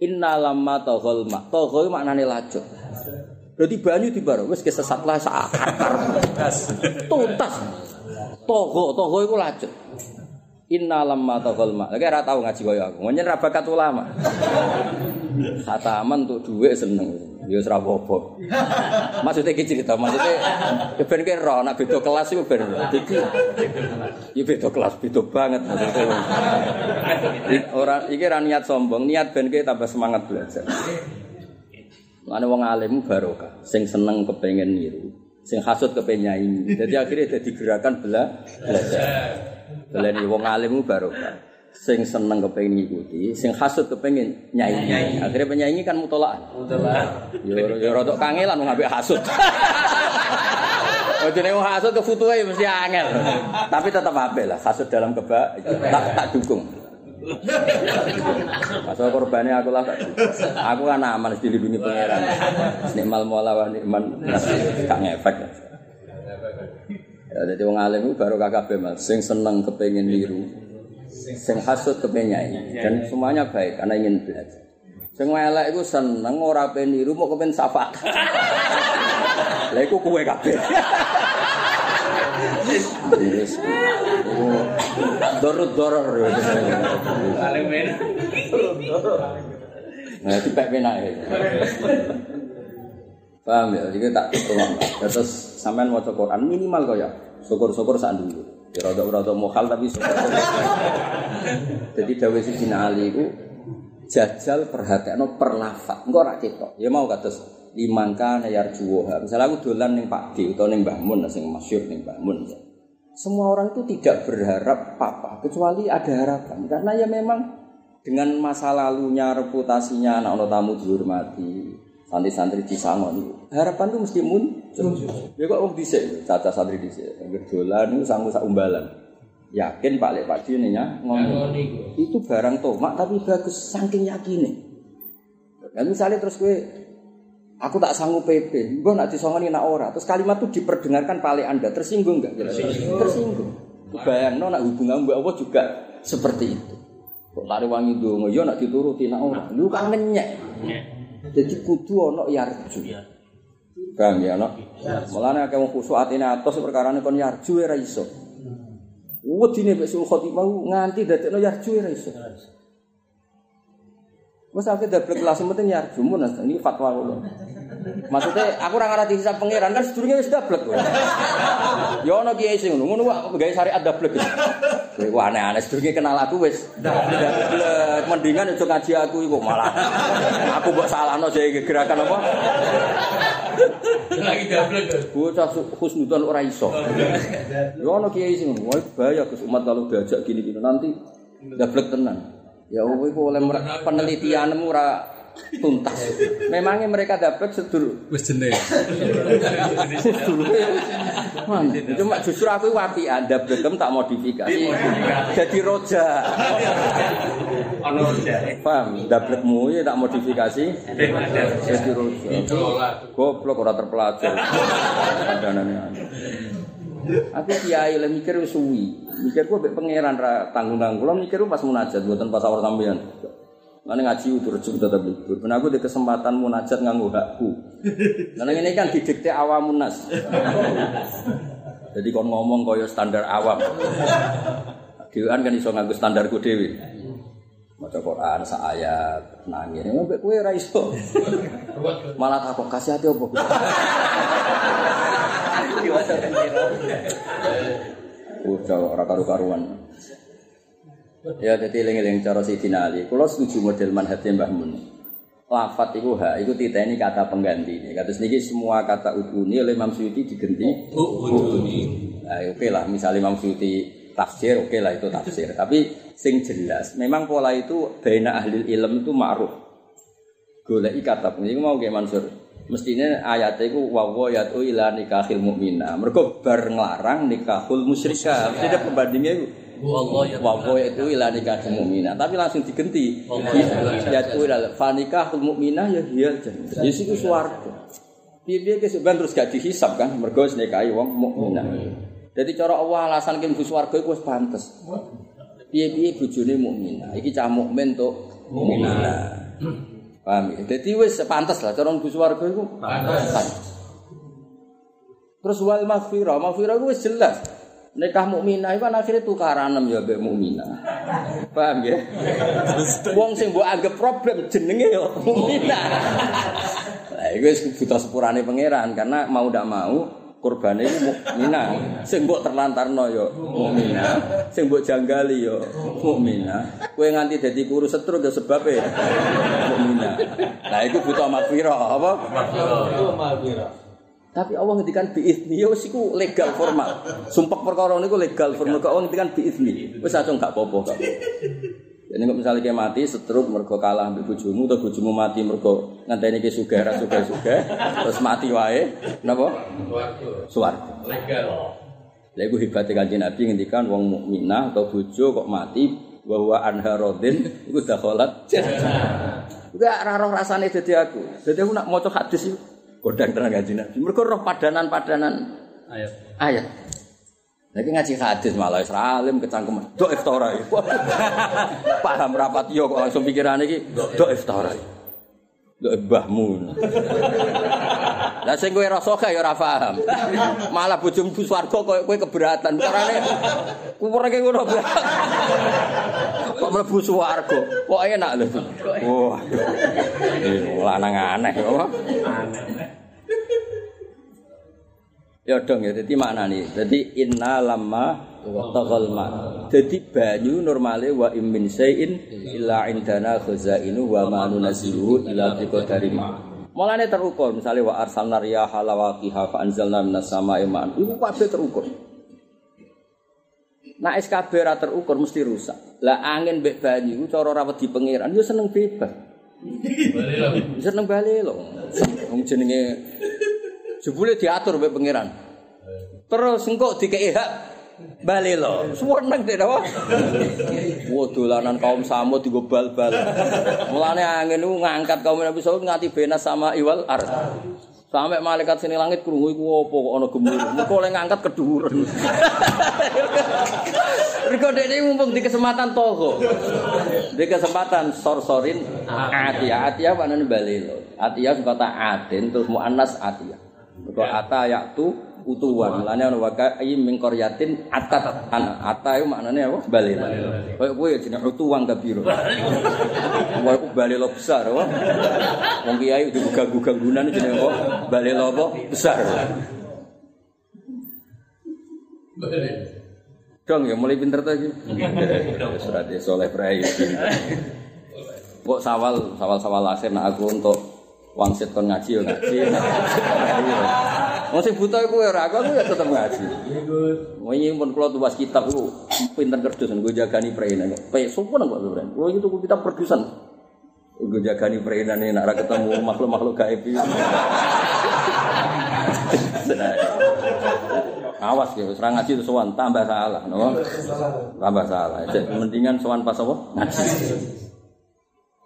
Inna lamma taghal ma. Taghal maknane lajur. Berarti banyu dibaro wis kesesat lah sak akar. Tuntas. Togo, togo iku lajur. Inna lamma taghal ma. Lagi ora tau ngaji kaya aku. Nyen ra bakat ulama. Khataman untuk duit seneng. Ya wis ra apa-apa. Maksudnya iki cerita, maksudnya ya ben ki ro nek beda kelas iku ben. Dadi ya beda kelas, beda banget maksudnya. Ora iki ra niat sombong, niat ben ki tambah semangat belajar. Mane wong alim barokah, sing seneng kepengen niru, sing hasud kepengen nyanyi. Jadi akhirnya jadi gerakan bela belajar. Belani wong alim barokah. Sing seneng kepengen ngikuti, sing hasud kepengen nyanyi. Akhirnya penyanyi kan mutolakan. Mutolak. Yo yo rodok kangelan wong ambek hasud. Oh jenenge hasud ke futuhe mesti angel. Tapi tetap apik lah, hasud dalam keba tak tak dukung. Masuk korbannya aku lah. Aku kan aman dilindungi pangeran. Nikmal mola wa nikman gak ngefek. Ya dadi wong alim baru kabeh Mas, sing seneng kepengin niru. Sing hasud kepengin nyanyi dan semuanya baik karena ingin belajar. Sing elek iku seneng ora pengen niru mau kepen syafaat. Lah iku kowe kabeh. Yes. Dorot doror. Paling. Nah, itu pek penake. Paham ya? Jadi tak tolong. Terus sampean maca Quran minimal kok ya. Syukur-syukur sak dulu. Ya rada-rada mohal tapi. Jadi dawuh Sidina Ali iku jajal perhatekno per lafat. Engko ora. Ya mau kados limangka nayar juwoha. Misalnya aku dolan ning Pak D utawa ning Mbah Mun sing masyhur ning Mbah Mun. Semua orang itu tidak berharap apa-apa kecuali ada harapan. Karena ya memang dengan masa lalunya, reputasinya anak anak tamu dihormati, santri-santri disangon. Harapan itu mesti muncul. Ya kok wong dhisik, caca santri dhisik. Yang dolan itu sanggup sak umbalan. Yakin Pak Lek Pak Dini nya ngomong. Itu barang tomak tapi bagus saking yakine. Dan misalnya terus gue Aku tak sanggup PP, gue nak disongoni nak ora. Terus kalimat itu diperdengarkan paling anda tersinggung nggak? Tersinggung. Tersinggung. Bayang no nak hubungan mbak Allah juga seperti itu. Kok lari wangi dong, yo nak dituruti nak ora. Lu kan ngenyek. Jadi kudu ono yarju. Bang ya no. Mulane akeh wong khusuk atine atos perkara kon yarju ora iso. Wedine mek sul khotimah nganti dadekno yarju ora iso. Wes aku dablek kelas penting yarju mun ini fatwa kula. Maksudnya aku ora ngerti hisab pangeran kan sedurunge wis dablek kowe. Ya ono kiai sing ngono, ngono wae gawe syariat dablek. Kowe aneh-aneh sedurunge kenal aku wis dablek. Mendingan aja ngaji aku iku malah. Aku mbok salahno jadi gerakan apa? Lagi dablek. Bocah husnudan ora iso. Ya ono kiai sing ngono, wae bahaya Gus umat kalau diajak gini-gini nanti dablek tenan. Ya kowe iku oleh penelitianmu ora tuntas. Memangnya mereka dapat sedur. Wis jeneng. Cuma justru aku wapi Anda begem tak modifikasi. Jadi roja. Ono roja. Paham? Dablekmu ya tak modifikasi. Jadi roja. Goblok ora terpelajar. Kandanane. Aku kiai le mikir suwi. Mikir mbek pangeran ra tanggung-tanggung. Mikir pas munajat mboten pas awal sampean. Mana ngaji udah rejem tetap libur. Ben aku di kesempatan munajat nganggo hakku. Karena ini kan didikte awamun nas. Jadi kon ngomong kaya standar awam. Dewan kan iso nganggo standarku dhewe. Maca Quran sak ayat nangis. Mbek kowe ora iso. Malah takok kasih hati apa? Udah ora karu-karuan. Ya jadi eling-eling cara Sayyidina Ali. Kula setuju model manhajnya Mbah Mun. lafat iku ha iku titeni kata pengganti. Kata niki semua kata uduni oleh Imam Suyuti diganti uduni. Nah, oke lah misalnya Imam Suyuti tafsir oke lah itu tafsir. Tapi sing jelas memang pola itu baina ahli ilm itu ma'ruf. Goleki kata ini mau kayak Mansur. Mestinya ayatnya itu wawo yatu ila nikahil mukmina. Mereka bar nglarang nikahul musyrika. Mesti ada pembandingnya itu. Wawo itu ila nikahil mukmina. Tapi langsung digenti. Yatu ila fanikahul mukmina ya hiya jannah. Ya siku swarga. Piye-piye ke sebenarnya terus gak dihisap kan. Mereka nikahi wong mukminah. Jadi cara Allah alasan kim swarga iku wis pantes. Piye-piye bojone mukminah. Iki cah mukmin tok mukminah. Paham ya? Jadi wis pantes lah cara mlebu swarga iku. Pantes. Terus wal maghfirah, maghfirah iku wis jelas. Nikah mukminah iku kan akhirnya tukaran ya mbek mukminah. Paham ya? Wong sing mbok anggap problem jenenge yo mukminah. Lah iku wis buta sepurane pangeran karena mau ndak mau kurbane iku mukminah. Sing mbok terlantarno yo mukminah, sing mbok janggali yo mukminah. Kowe nganti dadi kuru setruk ya sebabe mukminah. Nah iku buta maghfirah apa? Tapi Allah ngendikan biizni ya wis iku legal formal. Sumpah perkara niku legal formal kok Allah ngendikan biizni. Wis aja gak apa-apa kok. Jadi kok misalnya kayak mati setruk mergo kalah ambek bojomu atau bojomu mati mergo ngenteni ki sugih ra sugih terus mati wae napa? Suwarga. Legal. Lha iku hebate Kanjeng Nabi ngendikan wong mukminah atau bojo kok mati bahwa anha rodin iku dakhalat jannah. Enggak ora roh rasane dadi aku. Dadi aku nak maca hadis iku kodang tenan Kanjeng Nabi. Mergo roh padanan-padanan Ayo. ayat. Lagi ngaji hadis malah Isra alim kecangkeman. Do iftara. Paham rapat yo kok langsung pikirane iki do iftara. Do mbahmu. Lah sing kowe rasa gak ya ora paham. Malah bojomu swarga koyo kowe keberatan. Carane kuwurake ngono. Kok mlebu swarga. Kok enak lho. Wah. Eh, lanang aneh apa? Ya dong ya, jadi mana nih? Jadi inna lama taghal ma. Jadi banyu normale wa im min syai'in illa indana khazainu wa ma nunazzilu illa biqadari ma. Mulane terukur, misalnya wa arsalna riyaha lawaqiha fa anzalna minas sama'i ma'an. Iku kabeh terukur. Nah SKB ra terukur mesti rusak. Lah angin mbek banyu cara ora wedi pangeran yo seneng bebas. Seneng bali lho. Wong jenenge jebule diatur mbek pangeran. Terus engko dikei hak bali lho. Seneng dek apa? Wah dolanan kaum Samud digo bal-bal. Mulane angin niku ngangkat kaum Nabi Saud nganti benas sama iwal ar. Sampai malaikat sini langit krungu iku apa kok ana gemuruh. Mergo oleh ngangkat keduren. Riko dek mumpung di kesempatan toho. Di kesempatan sor-sorin atia. Atia apa namanya balilo. Atia kata atin terus mu'annas atia. Mergo ata yaktu utuwan. Lane ana wakai min qaryatin atat ana. Ata itu maknanya apa? Balilo. Kayak kowe jenenge utuwan kabiro. Wah iku balilo besar apa? Wong kiai digugah-gugah-gunan jenenge apa? Balilo apa? Besar. Dong ya mulai pinter tuh iki. Surat soleh prai. Kok sawal sawal sawal akhir nak aku untuk wangsit kon ngaji ya ngaji. Wong sing buta iku ora aku aku ya tetep ngaji. Mau nyimpun kula tuwas kitab iku pinter kerdos nggo jagani preina. Pe sopo nang kok preina. Kulo itu kitab perdusan. Nggo jagani preina nek ora ketemu makhluk-makhluk gaib iki. Awas ya, serang ngaji itu sowan tambah salah, no? Tambah salah. Jadi mendingan sowan pas apa? Ngaji.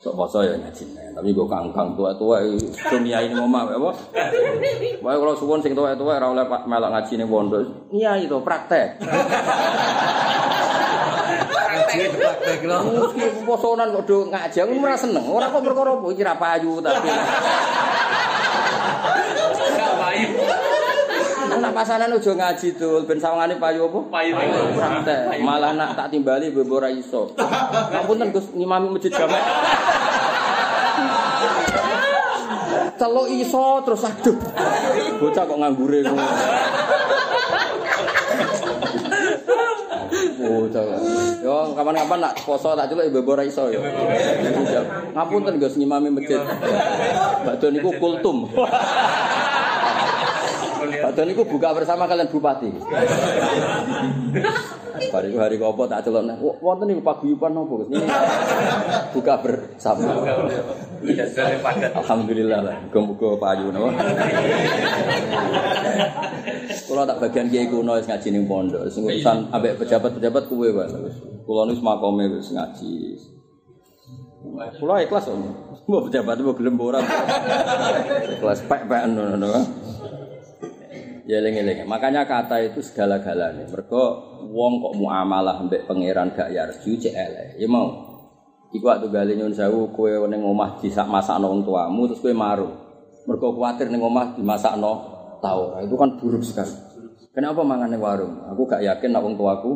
Sok poso ya ngaji. Tapi gue kangkang tua-tua dunia ini mau apa? Wae kalau suwon sing tua-tua ora oleh pak melok ngaji ning pondok. Iya itu praktek. Ngaji praktek lho. Mesti posonan kok do ngaji, aku ora seneng. Ora kok perkara apa iki ra payu tapi. Gak payu. Nak pasanan ojo ngaji dul ben sawangane payu apa? Payu. Praktek. Malah nak tak timbali bebo ora iso. Ngapunten Gus ngimami masjid jamek. Celuk iso terus aduh. Bocah kok nganggure ngono. Bocah. Yo kapan-kapan nak poso tak celuk ibu ora iso yo. Ngapunten Gus ngimami masjid. Badhe niku kultum. Badhe niku buka bersama kalian bupati. Hari hari kopo tak celok nek wonten niku paguyuban napa Gus? Buka bersama. Alhamdulillah lah, muga-muga payu napa. Kula tak bagian kiai kuno wis ngaji ning pondok, sing urusan ambek pejabat-pejabat kuwe wae. Kula niku makome wis ngaji. Kula ikhlas om. Mau pejabat mau gelem ora. Ikhlas pek-pekan ngono Ya eling-eling. Makanya kata itu segala-galanya. Mergo wong kok muamalah mbek pangeran gak yarju cek elek. Ya mau. Iku waktu gali nyun sewu kowe ning omah disak masakno wong tuamu terus kowe marung. Mergo kuwatir ning omah dimasakno tau. Itu kan buruk sekali. Kenapa mangan ning warung? Aku gak yakin nek wong tuaku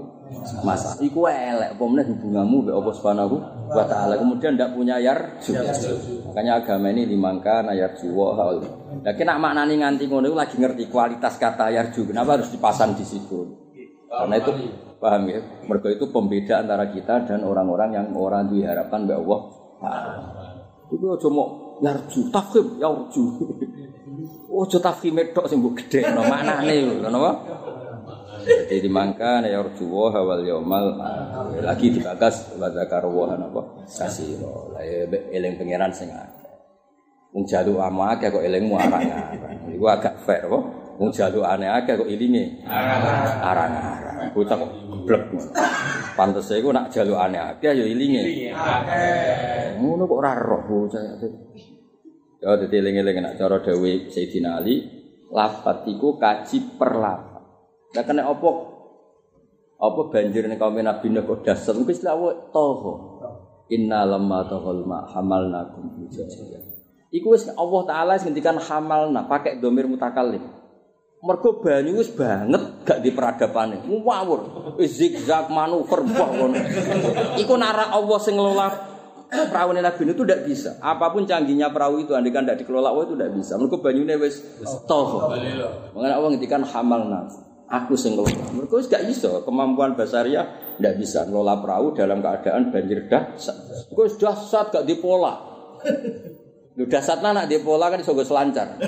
masak. Iku elek apa meneh hubunganmu mbek Allah Subhanahu wa taala. Kemudian ndak punya yarju. Makanya agama ini dimangka yarju wa haul. Lah kena maknani nganti ngono lagi ngerti kualitas kata yarju. Kenapa harus dipasang di situ? Karena itu paham ya. Mergo itu pembeda antara kita dan orang-orang yang orang diharapkan mbek Allah taala. Iku aja mau yarju, tafkhim yarju. Ojo tafkhim tok sing mbok gedhekno maknane ngono apa? Jadi dimangka ya urjuwa hawal yaumal lagi dibagas wa zakaruwa napa kasiro. Lah ya eling pangeran sing akeh. Wong jalu ama akeh kok elingmu arang-arang. Iku agak fair apa? Wong jalu aneh akeh kok ilinge arang-arang. Bocah kok geblek ngono. Pantes iku nak jalu aneh akeh ya ilinge. Ngono kok ora roh bocah. Ya dadi eling-eling nak cara dawuh Sayyidina Ali, lafat iku kaji per lafat. Lah kena apa? Apa banjir ning kaum Nabi Nuh kok dasar mungkin istilah toho. Inna lamma tahul ma hamalnakum fi jajiyah. Iku wis Allah taala sing ngendikan hamalna pakai domir mutakallim. Mergo banyu wis banget gak di peradapane. Ngawur. Zigzag manuver mbah. Iku nara Allah sing ngelola perahu Nabi itu tidak bisa. Apa pun canggihnya perahu itu andikan tidak dikelola Allah itu tidak bisa. Mergo banyune wis toho. Mengenai Allah ngendikan hamalna aku sing ngelola. Mereka wis gak iso kemampuan basaria ndak bisa ngelola perahu dalam keadaan banjir dahsyat. Mereka wis dahsyat gak dipola. Lu dahsyat nak dipola kan iso go selancar.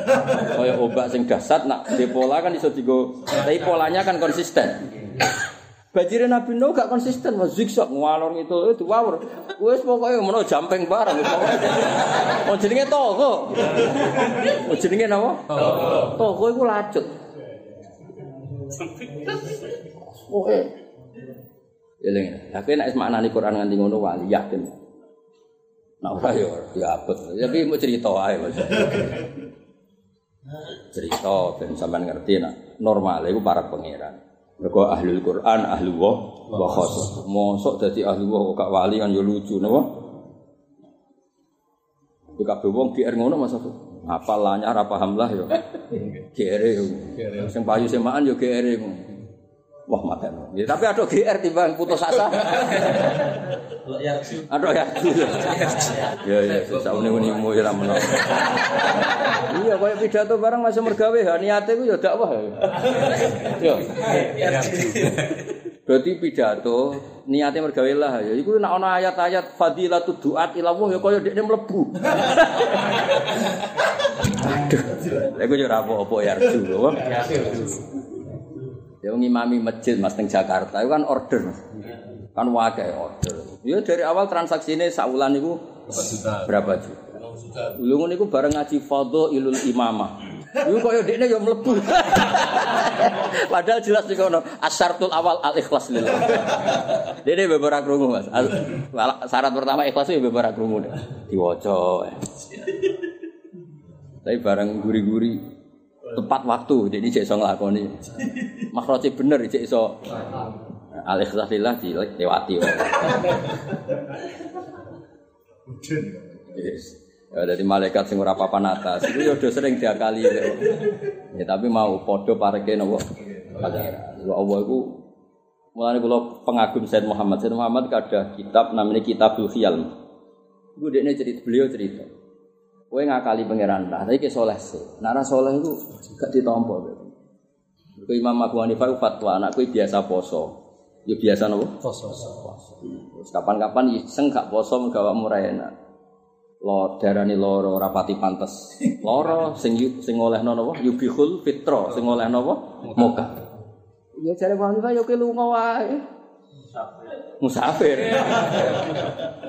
Kaya obat sing dahsyat nak dipola kan iso digo tapi polanya kan konsisten. Banjir Nabi Nuh gak konsisten, mas zigzag ngawalor itu itu wawur. Wes pokoknya mau jampeng bareng. Oh jenenge toko. Oh jenenge napa? Toko. Toko iku lacut. Oke. Eling. Tapi nek maknani Quran nganti ngono wali yakin. Nah ora yo ya abot. Tapi mau cerita ae Mas. Cerita ben sampean ngerti nak normal iku para pangeran. Mergo ahlul Quran, ahlu wa wa khos. Mosok dadi ahli wa kok gak wali kan yo lucu napa? Iku kabeh wong GR ngono Mas aku. Apa lanyar apa hamlah yo. GR yo. Sing payu semaan yo GR yo. Wah mati ya, tapi ada GR timbang putus asa. Ada ya. Ya ya, susah uni mu ya ramono. Iya, kaya pidato barang masih mergawe, ha niate ku ya dakwah. Yo. Berarti pidato niatnya mergawe lah ya. Iku nek ana ayat-ayat fadilatud duat ila Allah ya kaya dekne mlebu. Aduh. Lha yo ora apa-apa ya arju. Ya ngimami masjid Mas teng Jakarta itu kan order Mas. Kan wakai order. Ya dari awal transaksi ini saulan itu berapa juta? Lu ngono iku bareng ngaji ilul imamah. Iku kok ya dekne ya mlebu. Padahal jelas di kono asyartul awal al ikhlas lillah. Dene beberapa krungu Mas. Syarat pertama ikhlas itu beberapa krungu. Diwaca. Tapi bareng guri-guri tepat waktu jadi cek iso nglakoni. Makroce bener cek iso. Alhamdulillah dilewati. Yes. ya dari malaikat sing ora papan atas. Itu ya udah sering diakali ya. ya tapi mau podo pareke nopo? Pangeran Allah iku mulane kula pengagum Said Muhammad. Said Muhammad ada kitab namanya Kitabul Khiyal. Iku dekne cerita beliau cerita Kowe ngakali pangeran lah, tapi ke soleh sih. Nara soleh itu gak ditompo. Kowe Imam Abu Hanifah fatwa, anak kowe biasa poso. Ya biasa nopo. Poso. Terus kapan-kapan iseng gak poso mergo awakmu ra enak. Lo darani loro rapati pantes. Loro sing sing olehno napa? Yubihul fitra, sing olehno napa? Moga. Ya jare Bang Hanifah ya kowe lunga wae. Musafir.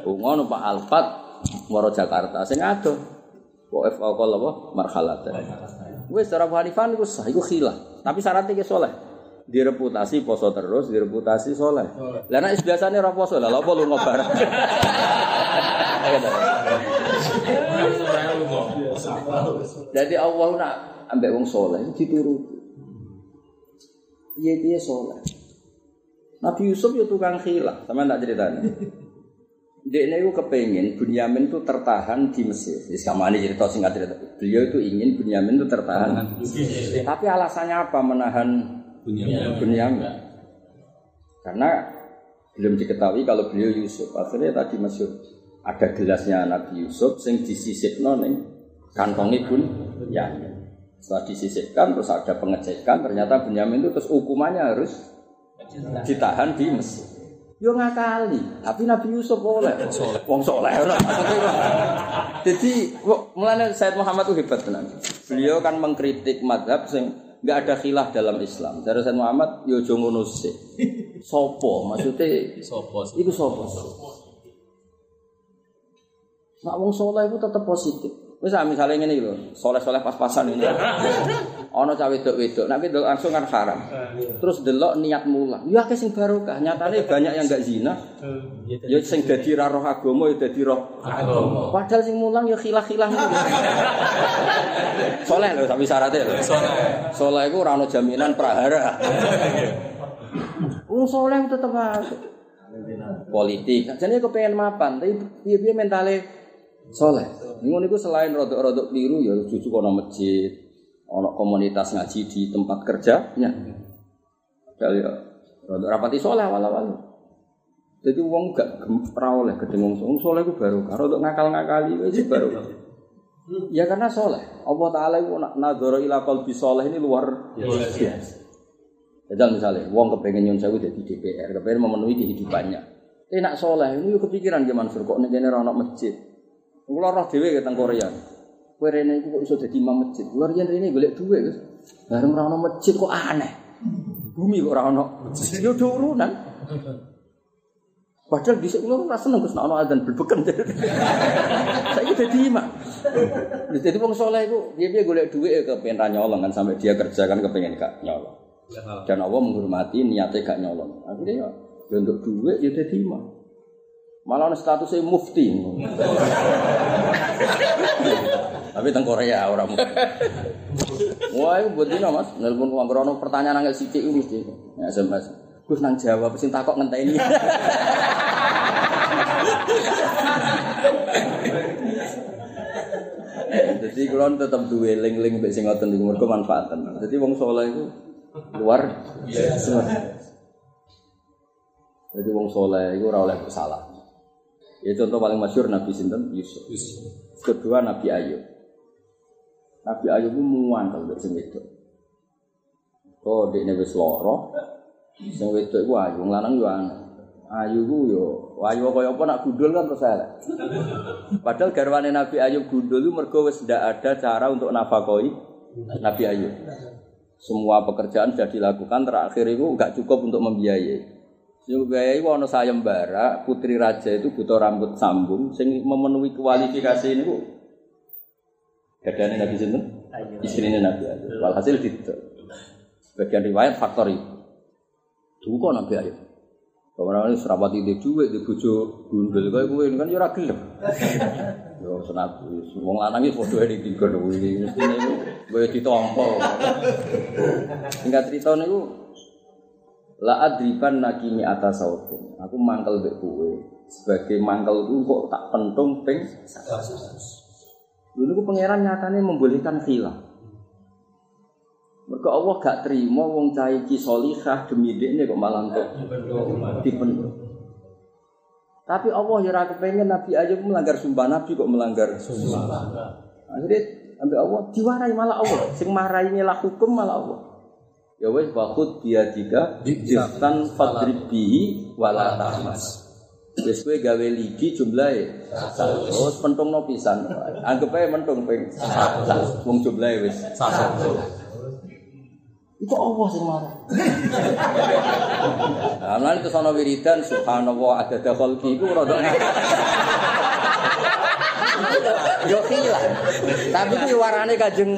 Lunga numpak Alphard maro Jakarta sing adoh. Wa qala apa? Marhalatan. Wis cara Abu Hanifah niku sah iku khilaf. Tapi syaratnya ki saleh. Direputasi poso terus, direputasi soleh. Lah nek biasane ora poso, lah apa lunga bareng. Jadi Allah nak ambek wong soleh dituruti. Iya dia soleh. Nabi Yusuf ya tukang khilaf, sama tak ceritanya. Dia itu kepengen Bunyamin itu tertahan di Mesir. Jadi sama ini cerita singkat cerita. Beliau itu ingin Bunyamin itu tertahan. Tapi alasannya apa menahan Bunyamin? Karena belum diketahui kalau beliau Yusuf. Akhirnya tadi masuk ada gelasnya Nabi Yusuf yang disisipno ning kantongi Bunyamin. Setelah disisipkan terus ada pengecekan ternyata Bunyamin itu terus hukumannya harus ditahan di Mesir. Yo ngakali, tapi Nabi Yusuf boleh. Wong soleh. Jadi, mulane Said Muhammad itu hebat tenan. Beliau kan mengkritik madhab sing nggak ada khilaf dalam Islam. Dari Said Muhammad, yo aja ngono sih. Sopo, maksudnya Sopo. Iku sopo? Nak wong soleh itu tetap positif. Wis ah, misalnya ngene iki lho, soleh-soleh pas-pasan ini. Ana cawe wedok-wedok, nek wedok langsung kan haram. Terus delok niat mulang. Ya akeh sing barokah, nyatane banyak yang enggak zina. Ya sing dadi ra roh agama ya dadi roh Agama. Padahal sing mulang ya khilah-khilah. Soleh lho tapi syaratnya lho. Soleh. Soleh iku ora ono jaminan prahara. Wong soleh tetep. Politik. Jadi kepengen mapan, tapi piye-piye mentale soleh. Ngono niku selain rodok-rodok keliru ya cucu kono masjid, ono komunitas ngaji di tempat kerjanya. Padahal ya rodok rapati soleh awal-awal. Jadi wong gak gem- ora oleh gedeng wong soleh ku baru untuk ngakal-ngakali wis baru. Ya karena soleh. Allah Taala itu nadzara ila qalbi soleh ini luar biasa. Jadi misalnya, wong kepengen nyun sewu jadi DPR, kepengen memenuhi kehidupannya. Tapi nak soleh, ini kepikiran gimana Mansur, kok ini kene ana masjid. Kulo roh dhewe ke teng Korea. Kowe rene iku kok iso dadi imam masjid. Kulo riyen rene golek dhuwit, Gus. Bareng ora ana masjid kok aneh. Bumi kok ora ana. Yo do urunan. Padahal di kulo ora seneng Gus nek ana adzan blebeken. Saiki dadi imam. Jadi wong soleh iku piye-piye golek dhuwit ya kepengen ra nyolong kan sampai dia kerja kan kepengen gak nyolong. Dan Allah menghormati niatnya gak nyolong. Akhirnya ya, ya untuk duit ya jadi imam. Malah statusnya mufti. Tapi teng Korea orang mufti. Wah, itu buat mas. Nelpon uang krono pertanyaan angel itu mesti. Ya, SMS. Gus nang jawab, sing takok ngenteni. Jadi kulon tetap duwe link-link mbek sing ngoten niku mergo manfaatan. Jadi wong saleh iku luar biasa. Jadi wong soleh itu ora oleh salah. Ya contoh paling masyur Nabi sinten Yusuf. Kedua Nabi Ayub. Nabi Ayub itu muan kalau sing wedok. Oh, dekne wis lara. Sing wedok iku ayu, lanang yo aneh. Ayu ku yo ayu kaya apa nak gundul kan terus elek. Padahal garwane Nabi Ayub gundul itu mergo wis ndak ada cara untuk nafakoi Nabi Ayub. Semua pekerjaan sudah dilakukan, terakhir itu nggak cukup untuk membiayai. Sing biayai ono sayembara, putri raja itu butuh rambut sambung, sing memenuhi kualifikasi ini bu. Gadane Nabi sinten? Istrinya Nabi Ayub. Walhasil gitu. Sebagian riwayat faktor itu. Duka Nabi Ayub. Kemarin ini serapati di duit, di bojo gundul gue kan ya ora gelem. Yo senat, wong lanang iki padha di tiga kuwi. Mestine iku gue ditompo. Singkat cerita niku La adriban nakimi atas sautin. Aku mangkel mbek kowe. Sebagai mangkel ku kok tak pentung ping Dulu ku pangeran nyatane membolehkan khilaf. Mergo Allah gak terima wong cah iki salihah demi dekne kok malah entuk dipendung. Tapi Allah ya ora kepengen Nabi Ayub melanggar sumpah Nabi kok melanggar sumpah. Akhirnya ambil Allah diwarai malah Allah. Sing marahi lah hukum malah Allah. Ya wis wakut dia tiga jiftan fadribi wala tahmas. Wis kowe gawe ligi jumlahe. Terus pentungno pisan. Anggap ae mentung ping satu. Wong jumlahe wis satu. Itu Allah sing marah. Nah, lan itu sono wiridan subhanallah ada dakol iku rada Yo hilang. Tapi ku warane kajeng.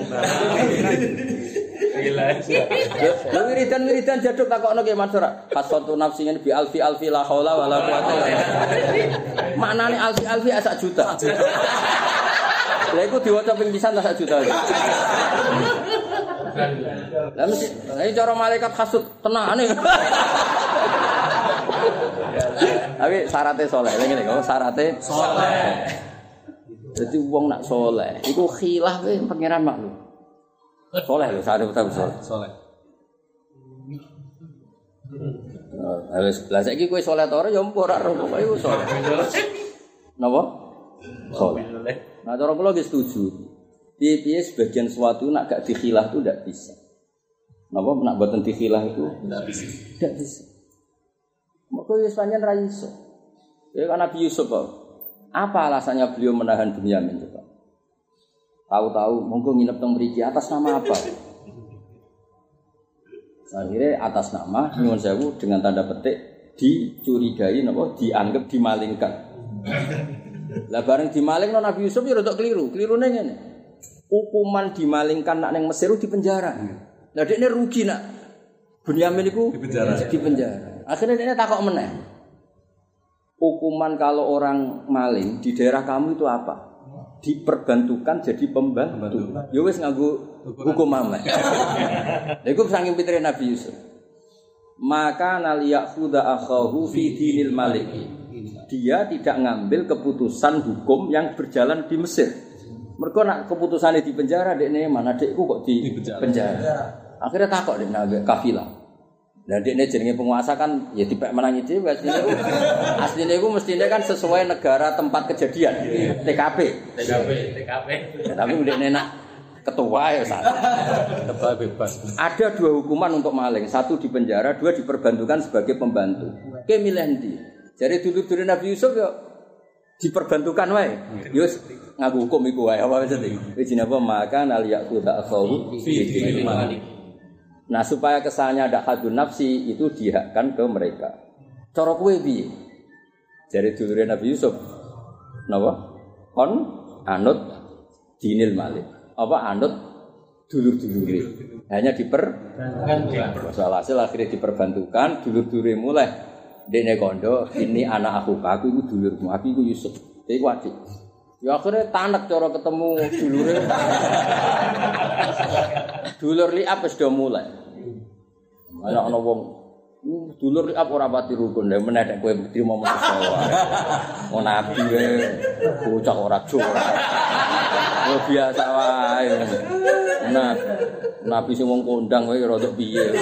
Lha wiridan-wiridan jaduk takokno ke Mansur. Hasatu nafsi bi alfi alfi la haula wala quwata illa billah. Maknane alfi alfi sak juta. Lha iku diwaca ping pisan sak juta. Lah mesti lah iki cara malaikat hasud tenane. Tapi syaratnya soleh, ini nih, kalau syaratnya soleh. Jadi uang nak soleh, itu khilaf eh, pangeran maklum. Soleh loh, syaratnya betul soleh. Soleh. Nah, Wis lah saiki kowe saleh ta ora ya ora roh kowe iku saleh. Napa? Saleh. Nah cara kula nggih setuju. Piye-piye sebagian sesuatu nak gak dikhilah itu ndak bisa. Napa nak boten dikhilah itu Enggak bisa. ndak bisa. Mergo wis pancen ra iso. Ya kan Nabi Yusuf kok. Apa alasannya beliau menahan Bunyamin coba? Tahu-tahu monggo nginep teng mriki atas nama apa? Akhirnya atas nama nyuwun sewu dengan tanda petik dicurigai napa dianggap dimalingkan. Lah bareng dimaling Nabi Yusuf ya rada keliru. Kelirune ngene. Hukuman dimalingkan nak ning Mesir di penjara. Lah dekne rugi nak Bunyamin iku Di penjara. Di penjara. Akhirnya dekne takok meneh. Hukuman kalau orang maling di daerah kamu itu apa? Diperbantukan jadi pembantu. Ya wis nganggo hukum amal. Lha iku saking pitere Nabi Yusuf. Maka naliyakhudha akhahu fi dinil malik. Dia tidak ngambil keputusan hukum yang berjalan di Mesir. Mereka nak keputusannya di penjara, dekne mana dekku kok di, Di penjara. penjara. Akhirnya takut dekne kafilah. Dan dekne jenenge penguasa kan ya dipek menangi dhewe asline. Asline iku mestine kan sesuai negara tempat kejadian. TKP. TKP. TKP. Ya, tapi dekne nak ketua ya salah. Tebal bebas. Ada dua hukuman untuk maling, satu di penjara, dua diperbantukan sebagai pembantu. Oke milih ndi? Jadi dulu-dulu Nabi Yusuf ya diperbantukan wae. Yo ngaku hukum iku wae apa. Wis jenenge apa maka nal yaquda akhahu fi. Nah, supaya kesannya ada hadun nafsi itu dihakkan ke mereka. Cara kowe piye? Jadi dulu Nabi Yusuf napa? Kon anut dinil malik. Apa anut dulur-dulure. Hanya diper Masalah hasil akhirnya diperbantukan, dulur-dulure mulai Dene kondo, ini anak aku, aku itu dulurmu, aku itu Yusuf. Aku adik. Ya akhirnya tanak cara ketemu dulure. Dulur liap wis do mulai. Ana ana wong "Uh, dulur liap ora pati rukun, lha meneh nek kowe bukti mau manusa wae. Mau nabi wae, bocah ora jora. Biasa wae. Nah, nabi sing wong kondang wae rada piye.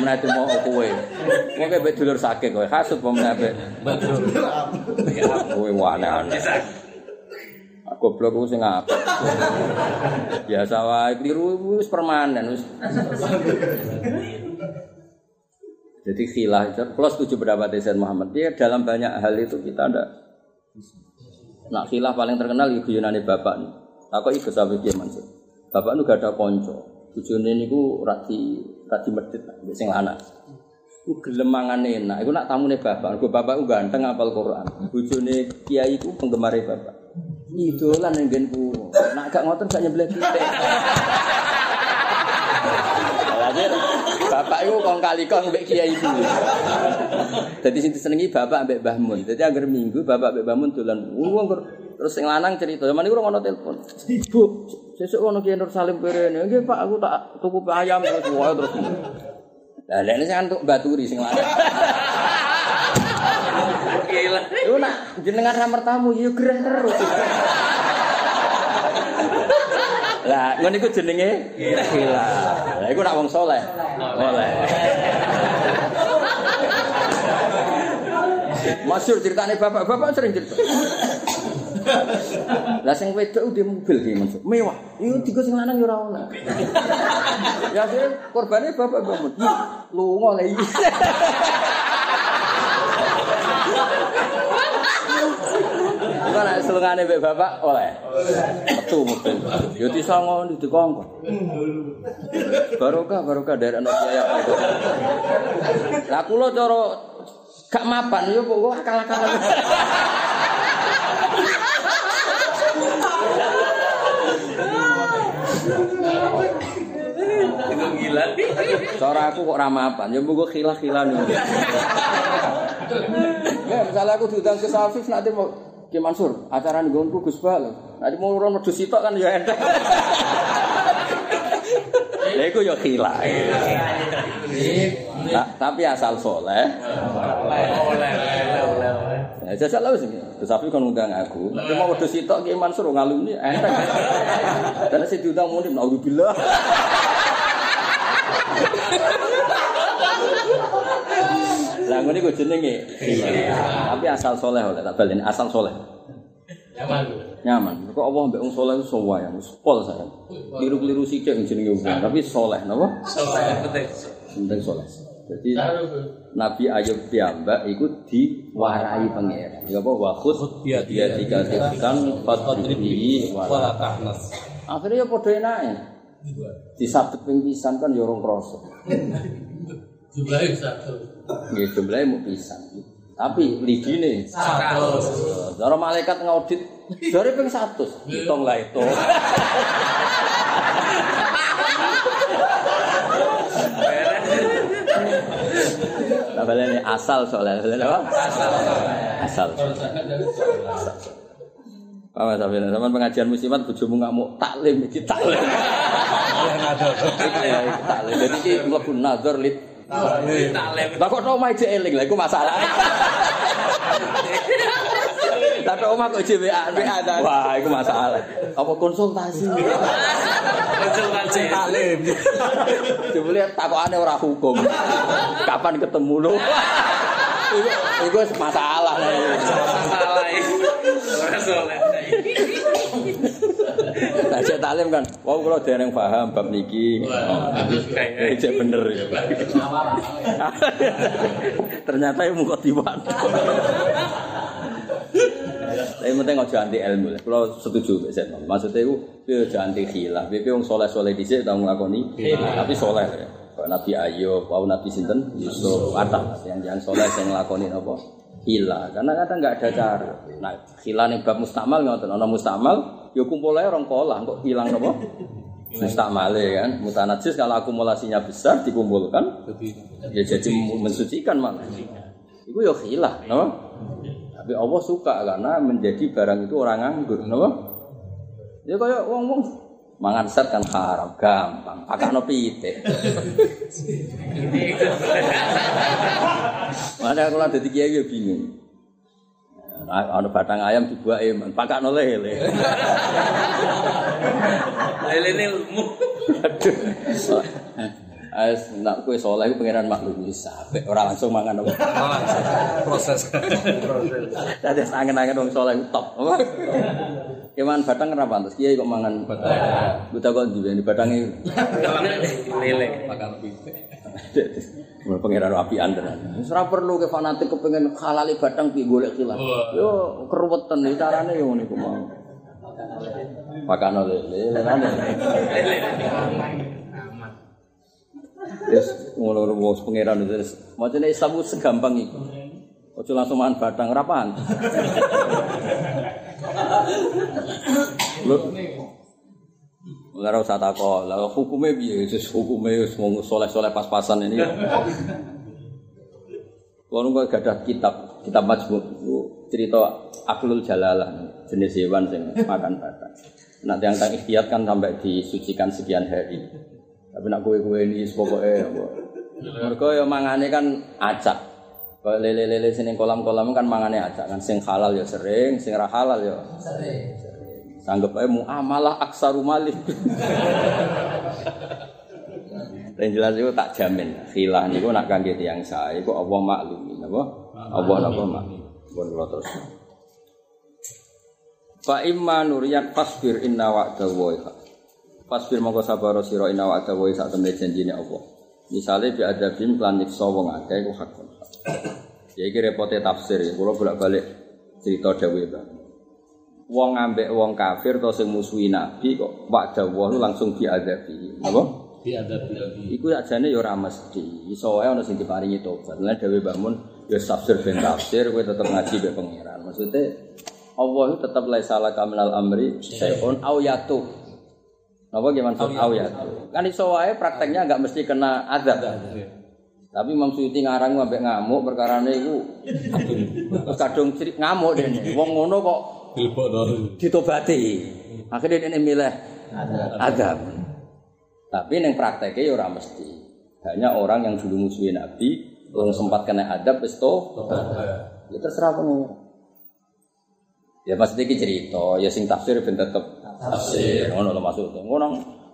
Meneh mau kowe. Kowe mbek dulur sakit kowe, hasud apa meneh mbek Betul. kowe aneh-aneh. Goblok ku sing apik. Biasa wae kliru wis permanen wis. Jadi khilah plus tujuh pendapat Sayyid Muhammad. Dia dalam banyak hal itu kita ada. Nak khilah paling terkenal ya guyonane bapak nih. Aku ikut sampai dia mansur. Bapak nu gak ada konco. Tujuannya niku rati rati medit sing lanang. Ku gelem mangan enak. Iku nak tamune bapak. Ku bapak ku ganteng apal Quran. Bojone kiai ku penggemare bapak. Idolan ning nggenku. Nak gak ngoten gak nyebleh titik. Lagi bapak itu kong kali kong mbek kiai itu. Jadi sing disenengi bapak mbek Mbah Mun. Jadi agar minggu bapak mbek Mbah Mun dolan. Wong terus sing lanang cerita, zaman iku ora ono telepon. Bu, sesuk ono Kiai Nur Salim perene. Nggih Pak, aku tak tuku ayam terus wae terus. Lah lek sing antuk baturi sing lanang. Gila. Iku nak jenengan ramar tamu yo gereh terus. Lah, ngono iku jenenge gila. Lah iku nak wong saleh. Oleh. Masyur ceritane bapak, bapak sering cerita. Lah sing wedok di mobil ki Mansur. Mewah. Iku digo sing lanang yo ora oleh. Ya sih korbane bapak bapak. Lunga lha iki. Iku nek selengane mbek bapak oleh. Metu mobil. Yo disongo dikongkon. Barokah barokah dari anak kiai itu. Lah kula cara gak mapan yo kok akal-akalan. Gila. Cara aku kok ra mapan, ya mbok khilah-khilan. Ya, misalnya aku diundang ke Safif nanti mau Ki Mansur, acara nih gue Gus Bal. Nanti mau urun medus sitok kan ya enteng. Iku ya khilah. Ta- tapi asal soleh. Oleh, oleh, oleh. Ya jajal lah sih. Gus Safif kan undang aku. Nanti mau medus sitok Ki Mansur ngalumni enteng. Dan sing diundang muni naudzubillah. Lah ngene ku jenenge khilah. Tapi asal soleh oleh tak baleni asal soleh. Nyaman. Nyaman. Kok Allah mbek wong soleh iku ya wis pol saya. Kliru-kliru sithik jenenge wong, tapi soleh napa? Soleh penting. Penting soleh. Jadi Nabi Ayub piyambak iku diwarai pangeran. Ya apa wa khud Khud dia tiga kan fadribi wala. tahnas. Akhirnya ya padha enake. Disabet ping pisan kan ya orang krasa. Jumlahnya satu. Nggih jumlahe mau pisan. Tapi lidine Satu. Cara malaikat ngaudit dari ping 100. Hitung lah itu. Nah, baleni asal soalnya, apa? Asal. Asal. Apa sampeyan sampean pengajian musiman bojomu taklim iki taklim. Ya iki taklim. Jadi iki mlebu nazar lit. Taklem. Lah kok omah ijek eling lah iku masalah. Tapi omah kok ijek WA Wah, iku masalah. Apa konsultasi? Konsultasi. Taklim. Jebule takokane ora hukum. Kapan ketemu lu? Iku masalah. Salah ini. Ora soleh. Lah cek taklim kan, wong kula dereng paham bab niki. Eh, cek bener ya. Ternyata yang muka tiwan. Tapi penting aja anti ilmu. Kalau setuju Mbak Zed. Maksudnya itu dia aja anti khilaf. Dia wong soleh-soleh dhisik tau nglakoni, tapi soleh ya. Nabi Ayub, wau Nabi sinten Yusuf, kata yang jangan soleh yang nglakoni apa? Hilah, karena kadang nggak ada cara. Nah, hilah nih bab mustamal ngoten, ana mustamal, ya kumpul ae orang pola, kok hilang apa? Mustamale kan, mutanajis kalau akumulasinya besar dikumpulkan, ya jadi mensucikan mana? Itu ya hilah, no? Tapi Allah suka karena menjadi barang itu orang nganggur, no? Ya kayak wong-wong mangan set kan haram, gampang. Pakakno pitik. Mana kalau ada kiai ya bingung. Ada batang ayam dibuat eman, pakakno lele. Lele ini ilmu. Aduh. As nak kue soleh itu pangeran makhluk bisa. Orang langsung mangan apa? Proses. Tadi angen-angen orang soleh top. Apa? Keman batang kenapa pantas? Kiai kok mangan batang. Buta kok di di batangnya. Lele. Mulai pangeran api andaran. Serah perlu ke fanatik kepengen halali batang pi golek khilaf. Yo keruwetan iki carane yo ngene ku mau. Pakano lele, lele. Yes, ngono ngono wong pangeran itu. Macane Islam ku segampang iku. Ojo langsung mangan batang rapan. Lho. Ora usah takok, lah hukume piye? Wis hukume wis wong soleh-soleh pas-pasan ini. Kalau nggak gak ada kitab, kitab majmuk cerita aklul jalalah jenis hewan yang makan batang. Nanti yang tak ikhtiar kan sampai disucikan sekian hari. Tapi nak kue-kue ini pokoknya? Mereka ya mangane kan acak. Kalau lele-lele sini kolam-kolam kan mangane acak kan sing halal ya sering, sing ra halal ya sering. Anggap aja muamalah aksaru malih. Dan jelas itu tak jamin. Khilah niku nak kangge tiyang saya, iku Allah maklumi, napa? Allah napa maklumi. Pun kula terus. Fa imma nuriyan fasbir inna wa'da wa Fasbir mongko sabar sira inna wa'da wa sak temne janjine Allah. Misale bi adabim lan nyiksa wong akeh iku hakun. Ya iki repote tafsir, kula bolak-balik cerita dawuh Mbah. Wong ambek wong kafir to sing musuhi nabi kok wa'da wa langsung diadabi. Napa? Diadab lagi. Iku ajane ya ora mesti. Iso wae ana sing diparingi tobat. Lah Mbah Mun ya tafsir ben tafsir kowe tetep ngaji be pangeran. Maksudnya Allah itu tetap laisa laka minal amri syai'un au yatu. Napa gimana maksud au yatu? Kan iso wae prakteknya enggak mesti kena azab. Tapi Imam Suyuti ngarang ambek ngamuk perkarane iku terus kadung ngamuk dene. Wong ngono kok. Ditobati. Akhirnya dia milih adab. Tapi yang prakteknya ya ora mesti. Hanya orang yang dulu musuhin Nabi, yang sempat kena adab, wis ya terserah pengen. Ya maksudnya iki cerita, ya sing tafsir ben tetep tafsir. Ngono lho maksudnya. Ngono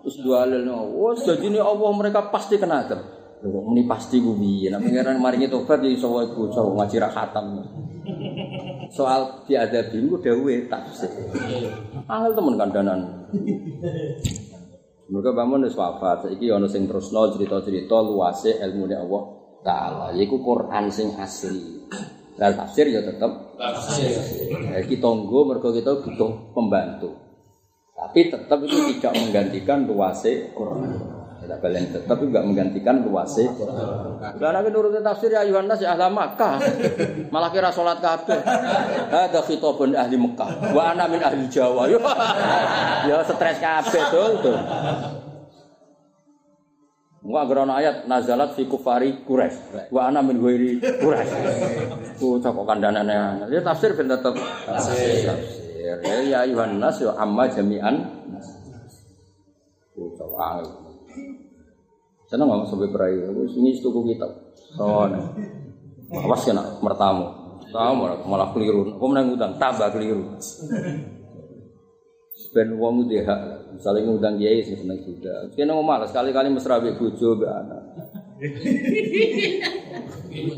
terus dua no. Wes jadi Allah mereka pasti kena adab. Muni pasti ku piye? Nek pangeran maringi tobat ya iso wae bocah ngaji ra khatam. Soal diadabi ku dawuhe tafsir. Angel temen kandanan. Mereka bangun wis wafat. Saiki ana sing terusno cerita-cerita luase ilmune Allah taala. Yaiku Quran sing asli. Lah tafsir ya tetep Tafsir. Kita tunggu mergo kita butuh pembantu. Tapi tetap itu tidak menggantikan luase Quran. Tidak balen tetap juga menggantikan luase Quran. Karena menurut tafsir ya Yohanes ya ahli Makkah. Malah kira salat kabeh. Ada khitabun ahli Mekah. Wa ana min ahli Jawa. ya stres kabeh tuh tuh. Wa agrono ayat nazalat fi kufari Quraisy. Wa ana min ghairi Quraisy. Ku cokok kandanane. Ya tafsir ben tetep tafsir. Ya ya ayuhan nas ya amma jami'an. Ku angel. Seneng ngomong sampai berai, ini tuku kitab. Soalnya, awas ya nak mertamu. Tahu malah, malah keliru. Kau menang utang, tambah keliru. Ben wong udah hak, misalnya ngundang kiai sing seneng juga. Kena mau malas sekali-kali mesra mbek bojo mbek anak.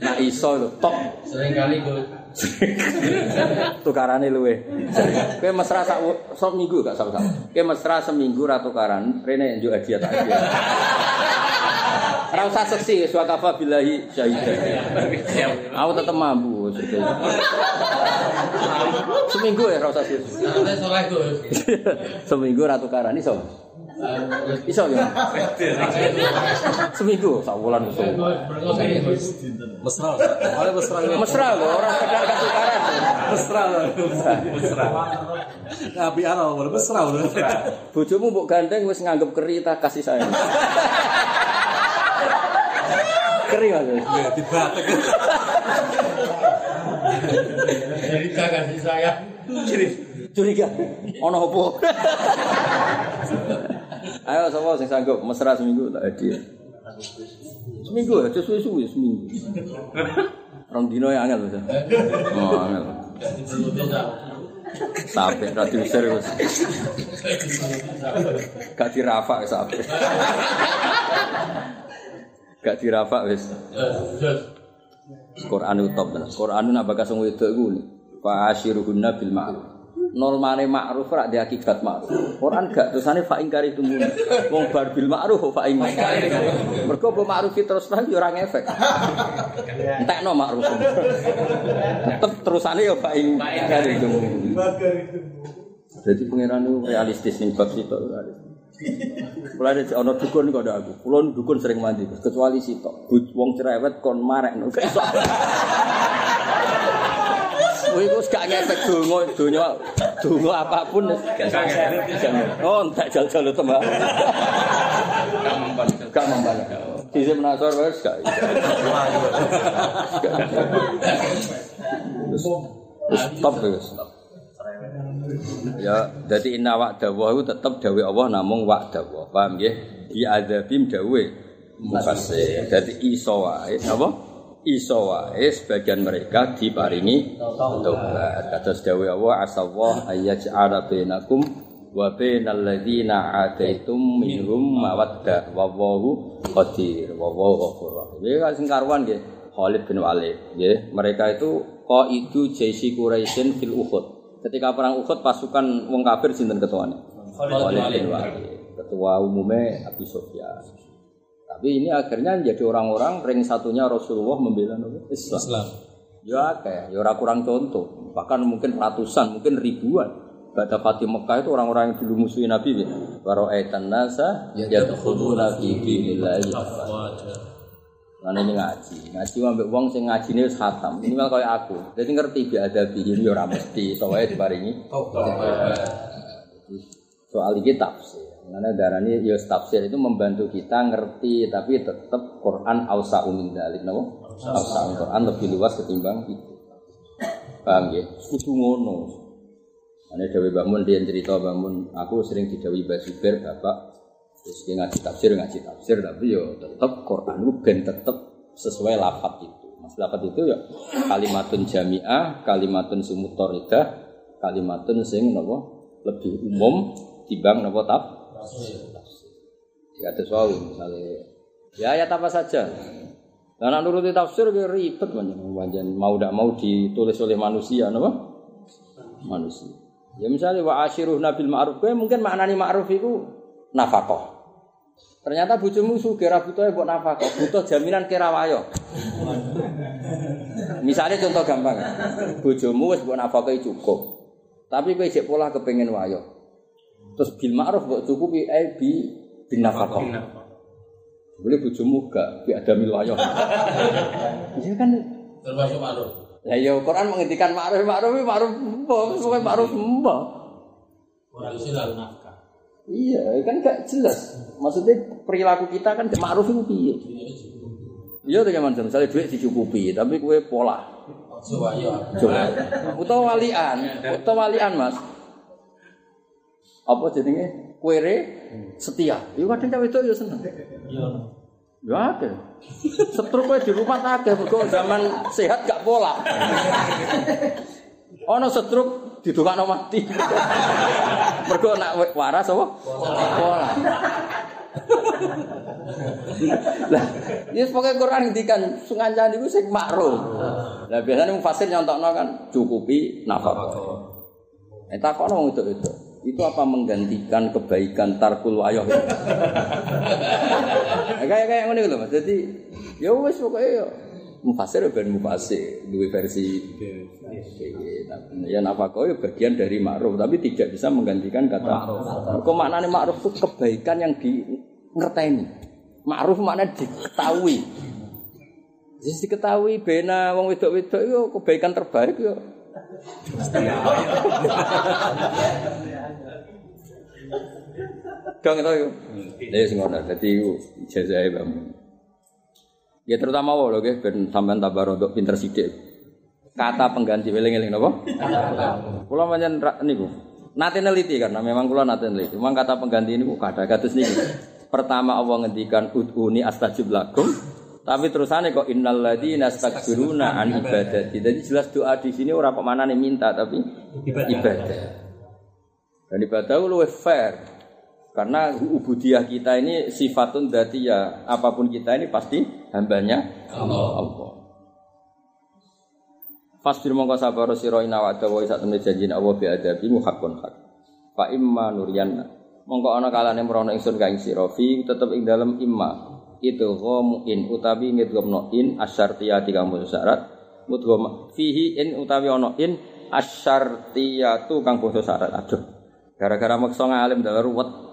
Nah iso lho, tok Sering kali gue tukarane luwe. Kowe mesra sak sak minggu gak sak sak. Kowe mesra seminggu ra tukaran, rene njuk hadiah tak hadiah. Ora usah seksi, suwakafa billahi syahida. Aku tetep mampu. Seminggu ya ora usah seksi. Seminggu ra tukaran iso. Iso ya. Seminggu sak wulan iso. Mesra. Oleh mesra. Mesra lho, ora sekedar gak tukaran. Mesra. Mesra. Nabi Allah, boleh mesra. Bojomu mbok gandeng wis nganggep keri tak kasih sayang. Keri Mas. Dibatek. Jadi kasih saya. Curiga. Ono apa? Ayo sapa sing sanggup mesra seminggu tak hadiah. Seminggu aja suwe-suwe seminggu. Rong dino ya angel bisa. Oh, angel. Sampai radio serius. Gak dirafak sampai. Gak dirafak wis. Quran itu top tenan. Quran itu nak bakas wong wedok iku ni. Fa asyiruhunna bil ma'ruf. Normane ma'ruf rak di akibat ma'ruf. Quran gak terusane fa ingkari tumun. Wong bar bil ma'ruf fa ing. Mergo mbok ma'ruf terus terang ya ora ngefek. Entekno ma'ruf. Tetep terusane ya fa ing ingkari tumun. Jadi pangeran itu realistis nih bab sitok realistis. Mulai dari ono dukun kok ada aku. Kulo dukun sering mandi, kecuali sitok. Wong cerewet kon marek no. Gak iso. Kowe iku wis gak ngefek donga donya donga apapun gak. Oh, entek jal-jal tembak. Gak mempan. Sisi menasor wis gak. Wis wis stop wis. Ya, jadi inna wa'da wa itu tetap dawe Allah namung wa'da wa. Paham ya? Di azabim dawe mufassir. Jadi iso wae apa? Iso wae sebagian mereka diparingi tobat. Kados dawe Allah asallah ayyaj'ala bainakum wa bainal ladzina ataitum minhum mawaddah wallahu qadir wallahu ghafur rahim. Ya sing karuan nggih Khalid bin Walid nggih. Mereka itu qaidu jaisi Quraisyin fil Uhud. Ketika perang Uhud pasukan wong kafir sinten ketuanya? Khalid bin Walid. Ketua umumnya Abi Sufyan. Tapi ini akhirnya jadi orang-orang ring satunya Rasulullah membela? Islam. Islam. Ya akeh, ya ora kurang contoh. Bahkan mungkin ratusan, mungkin ribuan. Pada Fatih Mekah itu orang-orang yang dulu musuhin Nabi ya. Waro'aitan nasa yadkhuluna fi dinillahi Lan ini ngaji. Ngaji ambek wong sing ngajine wis khatam. Minimal kaya aku. Jadi ngerti bi ada bihin ya ora mesti soalnya diparingi. Soal iki tafsir. Karena darahnya ya tafsir itu membantu kita ngerti tapi tetap Quran ausa min dalik napa? Ausa Quran lebih luas ketimbang itu. Paham ya? Kudu ngono. Ane Dewi Bangun dia cerita Bangun, aku sering didawi Basuber bapak terus dia ngaji tafsir ngaji tafsir tapi yo tetap Quran itu ben tetap sesuai lafat itu. Mas lafat itu ya kalimatun jamiah, kalimatun sumutoridah, kalimatun sing nopo lebih umum timbang nopo taf Ya ada soal misalnya ya ayat apa saja. Nak nuruti tafsir ya ribet banyak mau tidak mau ditulis oleh manusia, apa? Manusia. Ya misalnya wa asyiruh nabil ma'ruf mungkin maknani ma'ruf itu nafkah. Ternyata bojomu sugih ra butuh mbok nafkah, butuh jaminan kira wayo. Misalnya contoh gampang. Bojomu wis mbok nafkahi cukup. Tapi kowe isih pola kepengen wayo. Terus bil ma'ruf mbok cukupi eh bi bin nafkah. Boleh bojomu gak bi ada mil wayo. Iya kan Termasuk ma'ruf. Lah ya Quran menghentikan ma'ruf ma'ruf ma'ruf mbok, pokoke ma'ruf mbok. Orang Islam nafkah. Iya, kan gak jelas. Maksudnya perilaku kita kan ma'ruf itu piye? Iya tuh zaman misalnya duit dicukupi, tapi kue pola. Coba ya. Coba. Utawa walian, utawa walian mas. Apa jadinya? Kuere setia. Iya kadang cawe itu ya seneng. Iya. Ya ada. Setruk kowe di rumah akeh mergo zaman sehat gak pola. Ono setruk didongakno mati. Mergo nak waras apa? Pola. Lah, ini pokoknya Quran ngendikan sungan itu sing makruh. Lah biasanya mufasir nyontokno kan cukupi nafkah. Eh takono itu itu. Itu apa menggantikan kebaikan tarkul wayoh? Ya, kayak kayak ngono lho Mas. Jadi ya wis pokoke ya mufasir ya ben mufasir, duwe versi ya nafkah ya bagian dari ma'ruf tapi tidak bisa menggantikan kata ma'ruf. Kok maknane ma'ruf itu kebaikan yang di ngerteni. Ma'ruf maknanya diketahui. Jadi diketahui bena wong wedok-wedok yo kebaikan terbaik yo. Dong itu yo. Ya sing ngono. Dadi ijazahe Bang. Ya terutama wo lho nggih ben sampean tambah rodok pinter sithik. Kata pengganti weling-eling napa? Kula pancen niku. Nate neliti karena memang kula nate neliti. Memang kata pengganti ini kata kados niki. Pertama Allah ngendikan ud'uni astajib lakum. Tapi terusannya kok innal ladzina astakbiruna an ibadati. Jadi jelas doa di sini ora kok manane minta tapi ibadah. Dan ibadah lebih fair. Karena ubudiyah kita ini sifatun ya Apa pun kita ini pasti hambanya Allah. Allah. Fasbir mongko sabar sira ina wa dawa sak temne janjine Allah bi adabi muhaqqun hak. Fa imma nuryan mongko ana kalane merono ingsun ka ing sira fi tetep ing dalem imma itu in utawi ngidgomno in asyartiyati kang syarat mudgham fihi in utawi ana in asyartiyatu kang basa syarat aduh gara-gara maksa ngalim dalam ruwet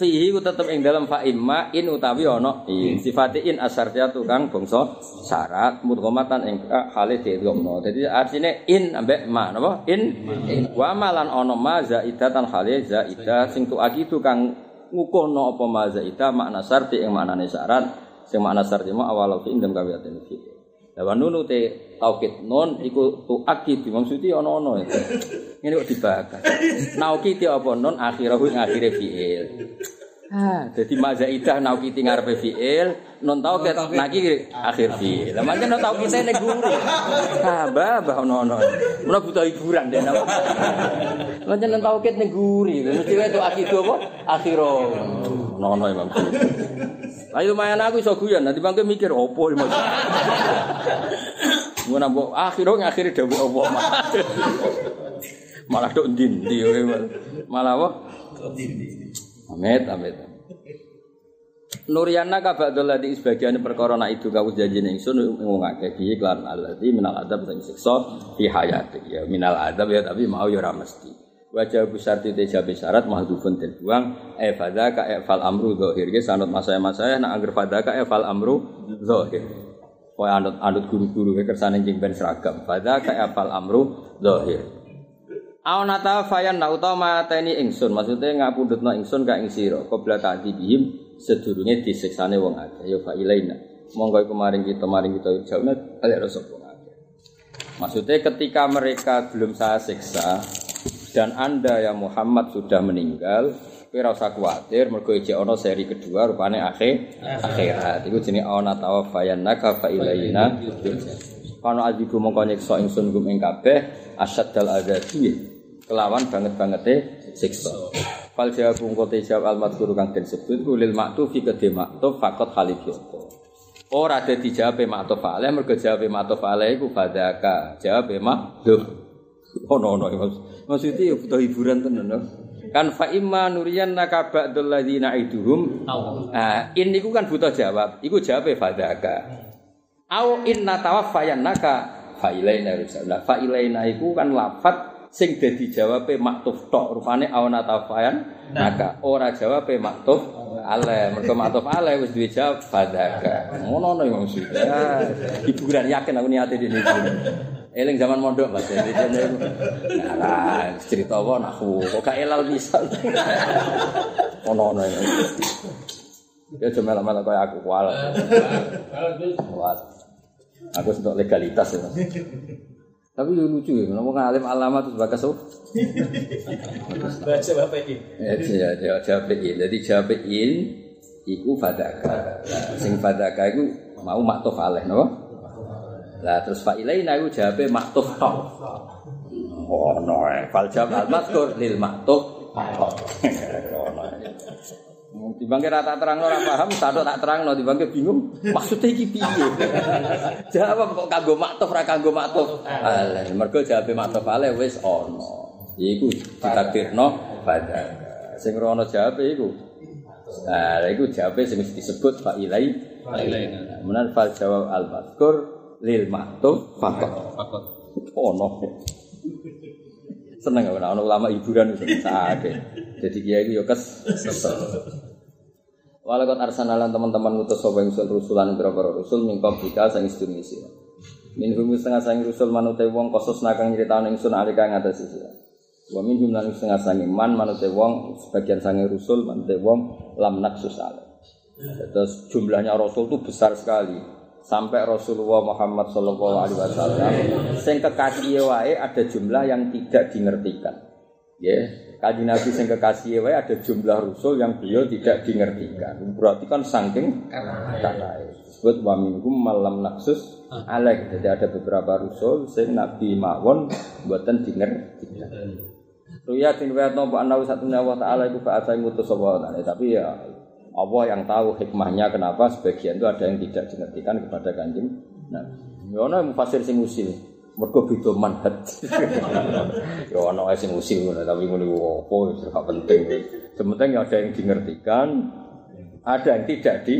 fihi ku tetep ing dalam fa imma in utawi ana in. Sifati in asyartiyatu kang bangsa syarat mudghamatan ing hale diidghamno dadi artine in ambek ma napa? In. Wa malan ana ma zaidatan hale zaidah sing tu akitu kang ngukuhno apa mazaita makna syarti ing maknane syarat. Sing makna syarti mau awal fi indem kawiyatin. fi Lawan nunu te taukid nun iku tu akid ana-ana. Ngene kok dibahas. Naukid apa nun akhirahu ngakhire fiil. Ha, dadi mazaidah naukid ngarepe fiil, nun taukid naki akhir fiil. Lah mangke nun taukid nek guru. Ha, mbah mbah ana-ana. Mula buta hiburan den. Mangke nun taukid nek guru, mesti wae tu akid apa akhirahu. Ana-ana Imam. Ayo lumayan aku iso guyon, nanti bangke mikir opo iki. Ngono mbok akhirnya ngakhiri dawuh Allah malah. dok ndi malah apa? Amit amit. Nuriana ka ba'dul ladzi sebagian perkara nak itu kawus janji ning sun ngungake bi iklan alladzi minal adab sing siksa fi hayati ya minal adab ya tapi mau ya ora mesti. Wajah besar titik jabe syarat mahdhufun den buang. E fadaka e fal amru zahir. Ge sanut masaya masaya nak angger fadaka e fal amru zahir. Kaya anut anut guru-guru ke kersane jeng ben seragam. Fadaka e fal amru zahir. Aunata fayan na utawa mateni ingsun. Maksudnya ngapundhutno ingsun ka ing sira. Qabla ta'dibihim sedurunge disiksane wong akeh. Ya fa ilaina. Monggo iku maring kita maring kita ale rasa wong akeh. Maksudnya ketika mereka belum saya siksa dan anda ya Muhammad sudah meninggal kowe ora usah kuwatir mergo ijek ana seri kedua rupane akhir akhirat iku jenenge ana tawaffayannaka fa ilaina Kono adiku mongko nyiksa ingsun gum ing kabeh asaddal adabi kelawan banget-bangete siksa. Fal jawab te jawab al madhkur kang den sebut ku lil maktuf fi kedhe maktuf faqat khalif yoto. Ora ada dijawab maktuf alaih mergo jawab maktuf alaih iku fadaka. Jawab maktuf. Ono ono maksudnya ya butuh hiburan tenan no. Kan fa imma nuriyan naka ba'dul ladzina iduhum. Ah, ini ku kan butuh jawab. Iku jawab fadaka. Au inna tawaffayannaka fa ilaina rusala. Fa ilaina iku kan lafat sing dadi jawabe maktuf tok rupane awana tawafayan naka ora jawabe maktuf ale mergo maktuf ale wis duwe jawab fadaka ngono no maksud ya hiburan yakin aku niate dene eling zaman mondok Mas jadi jane nah cerita apa aku kok gak elal bisa ono ono ya cuma lama kayak aku kual kual Aku untuk legalitas ya. Tapi ya lucu ya, ngomong alim alama terus bakas oh. Baca Bapak ini. Ya, ya, jabein. Jadi jabein iku fadaka. Nah, sing fadaka iku mau maktuf alaih, no? Lah terus fa ilaina iku jawabe maktuf tok. Oh, no, fal jawab al mazkur lil maktuf tok. Ono. Dibangke rata terang ora paham, satu tak terang no, dibangke bingung. Maksudnya iki piye? Jawab kok kanggo maktuf ra kanggo maktuf. Alah, mergo jawabe maktuf ale wis ana. Iku ditakdirno pada. Sing rono jawabe iku. Nah, iku jawabe sing disebut fa ilai. Menan fal jawab al mazkur lil maktuf fakot. Fakot. Ono. Seneng ora ono ulama hiburan wis sakake. Jadi kiai itu yo kes kesel. Walaupun arsanalan teman-teman ngutus sapa ingsun rusulan berapa rusul mingkop bika sang istune sira. Min hum setengah sang rusul manute wong kosos nakang nyritakno ingsun alika ngatas sira. Wa min hum lan setengah sang man manute wong sebagian sange rusul manute wong lam naksus. Terus jumlahnya rasul itu besar sekali. Sampai Rasulullah Muhammad Shallallahu Alaihi Wasallam, sing kekasih wae ada jumlah yang tidak dingertikan. Ya, Kaji Nabi sing kekasih wae ada jumlah rusul yang beliau tidak dingertikan. Berarti kan saking kata Sebut wa minhum malam naksus alaik. Jadi ada beberapa rusul sing Nabi mawon buatan dingertikan. Ruya tin wa nompo ana satu Allah taala iku fa asai ngutus sapa tapi ya Allah yang tahu hikmahnya kenapa sebagian itu ada yang tidak dingertikan kepada kanjeng Nabi. Ya ana mufasir sing usil. mergo beda manhaj. ya ana sing usil tapi ngono apa wis gak penting. Sementing ada yang dingertikan, ada yang tidak di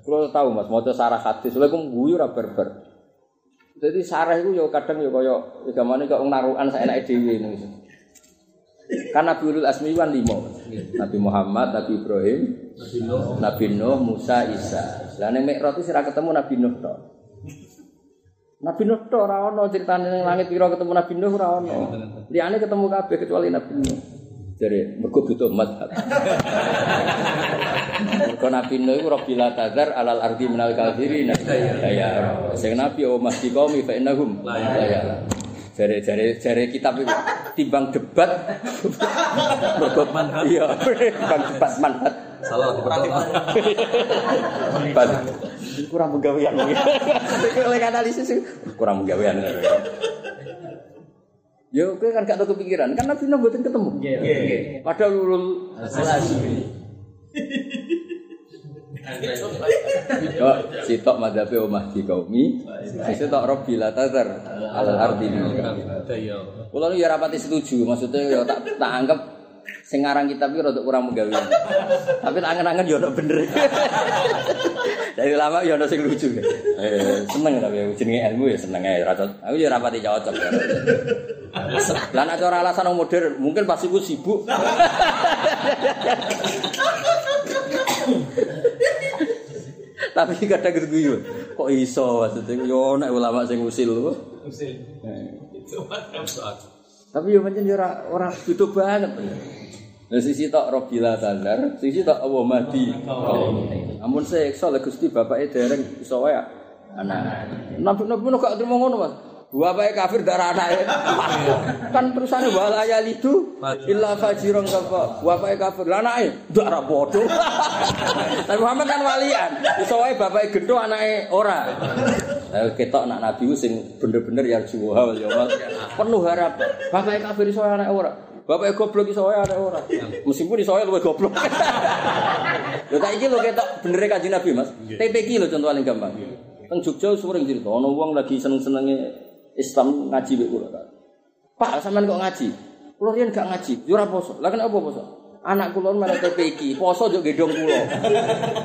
Kalau tahu Mas, maca sarah hadis, lha kok guyu ora berber. Jadi sarah itu ya kadang ya kaya gamane kok narukan saenake dhewe ngono. Kan Nabi Ulul Asmi kan lima Nabi Muhammad, Nabi Ibrahim, Nabi Nuh, Musa, Isa Lah ning Mi'raj itu sira ketemu Nabi Nuh tok. Nabi Nuh tok ora ono critane ning langit pira ketemu Nabi Nuh ora ono. Liyane ketemu kabeh kecuali Nabi Nuh. Jadi mergo butuh madhab. Mergo Nabi Nuh iku rabbil tazar alal ardi minal kafirin. Ya, sing Nabi o masdi qaumi fa innahum la ya. Jare jare jare kitab itu. Timbang debat. Mergo manhaj. Iya, timbang debat manhaj. Salah diperhatikan. kurang penggawean oleh analisis kurang penggawean Yo, kowe kan gak tau kepikiran, kan Nabi Nuh mboten ketemu. Padahal ulul Kok sitok madhabe omah di kaumi, sisi tok Rabbi la tazar alal ardi Kulo nu ya rapati setuju, maksudnya ya tak tak anggap sing ngarang kitab iki rada kurang menggawe. Tapi tak angen-angen ya ono bener. Dari lama ya ono sing lucu. Eh, seneng tapi ya, jenenge ilmu ya seneng ae ra. Aku ya rapati cocok. Lah nek cara alasan modern, mungkin pas iku sibuk. Tapi kadang gitu guyu. Kok iso maksudnya yo nek ulama sing usil lho. Tapi yo pancen yo ora ora butuh banget. Nah, sisi tok Robila Tandar, sisi tok Allah Mahdi. Amun seksa lek Gusti bapake dereng iso wae. Anak. Nabi-nabi gak terima ngono, Mas. Bapake kafir darah anake. kan terusane wala ya lidu illa fajirun kafa. Bapake kafir, lah anake darah bodoh. Tapi Muhammad kan walian. Iso wae bapake gendho anake ora. Ketok anak nabi ku sing bener-bener ya juwa yaumil penuh harap. Bapake kafir iso wae anake ora. Bapake goblok iso wae anake ora. Meskipun iso wae luwih goblok. Lho tak iki lho ketok bener kanjeng Nabi, Mas. TPQ lho contoh paling gampang. Teng Jogja sering cerita, ana wong lagi seneng-senenge Islam ngaji mek kula. Pak, sampean kok ngaji? Kula riyen gak ngaji, yo ora poso. Lah kenapa poso? Anak kula malah TPQ, poso yo gendong kula.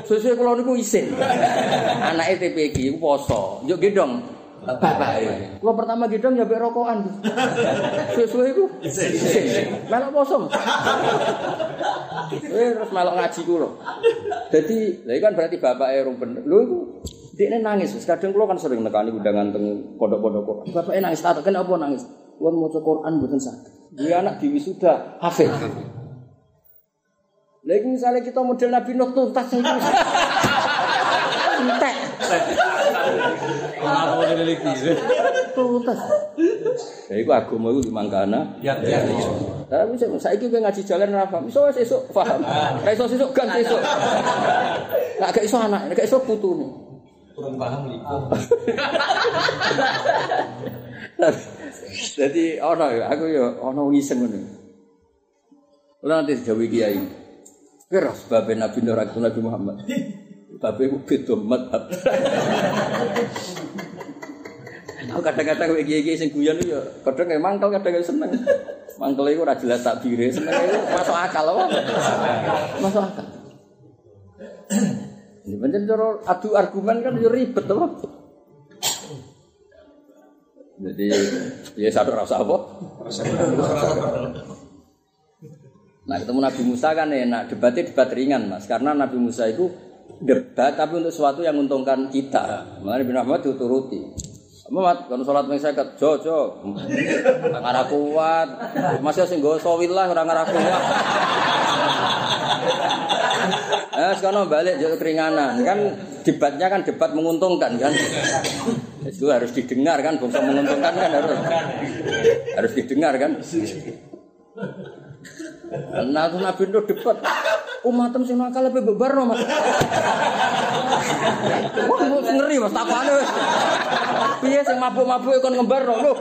Sesuk kula niku isin. Anake TPQ ku poso, yo gendong bapak Kula pertama gendong ya mek rokokan. Sesuk iku isin. Melok poso. Eh terus melok ngaji kula. Dadi, lha kan berarti bapake rung bener. Lho iku Dekne nangis, kadang kula kan sering nekani undangan teng pondok-pondok. Bapake nangis, tak kenapa nangis? Kuwi maca Quran mboten saged. Dia anak di wisuda, hafid. Lagi misalnya kita model Nabi Nuh tuntas itu. Entek. Ora mau diliki. Tuntas. Ya iku agama iku dimangkana. Ya ya. Tapi saya saiki kowe ngaji jalan ra paham. Iso wis esuk paham. Ra iso sesuk gan sesuk. Lah gak iso anak, gak iso putune. Kurang paham liku. Jadi ono ya, aku ya ono ngiseng ngono. Ora nanti digawe kiai. Kira sebab Nabi Nur Nabi Muhammad. Tapi aku beda madhab. Aku kadang-kadang kayak kiai sing guyon ya, kadang ya mangkel kadang seneng. Mangkel iku ora jelas takbire, seneng iku masuk akal apa? Masuk akal. Ini pancen cara adu argumen kan yo ribet apa? Jadi ya satu rasa apa? Nah ketemu Nabi Musa kan enak debatnya debat ringan mas karena Nabi Musa itu debat tapi untuk sesuatu yang menguntungkan kita. Makanya Nabi Muhammad dituruti. Muhammad kalau sholat yang saya jo jo ngara kuat masih sing gue sawillah orang kuat. Eh sekarang balik jadi keringanan kan debatnya kan debat menguntungkan kan. Itu harus didengar kan, bangsa menguntungkan kan harus harus didengar kan. Nah, itu Nabi Nuh debat. Umatem sing nakal lebih bebar no, Mas. Wah, ngeri Mas, takane wis. Piye sing mabuk-mabuk kon ngembar no. lho.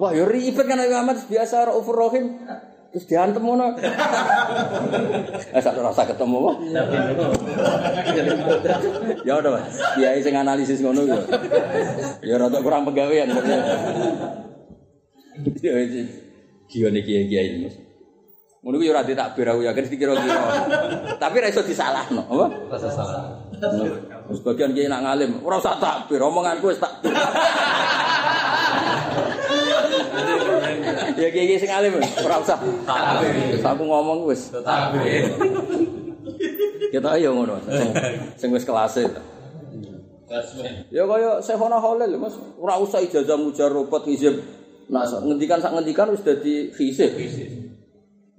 Wah, yo ribet kan Nabi Muhammad biasa Raufur. Terus diantem ngono. Eh sak rasa ketemu kok. Ya udah, Mas. Kiai sing analisis ngono yo. Ya rada kurang pegawean. Ya wis. Gione kiai-kiai ini, Mas. Ngono ku yo ora ditakbir aku yakin dikira-kira. Tapi ra iso disalahno, apa? Rasa salah. Terus bagian kiai nak ngalim, ora usah takbir, omonganku wis takbir. ya kiai sing ngalim, ora usah aku ngomong wis Takbir. Kita ayo ngono, sing, wis kelas. Ya kaya Syekhona Khalil Mas, ora usah ijazah mujarrabat hizib. Nah, sak ngendikan sak ngendikan wis dadi hizib.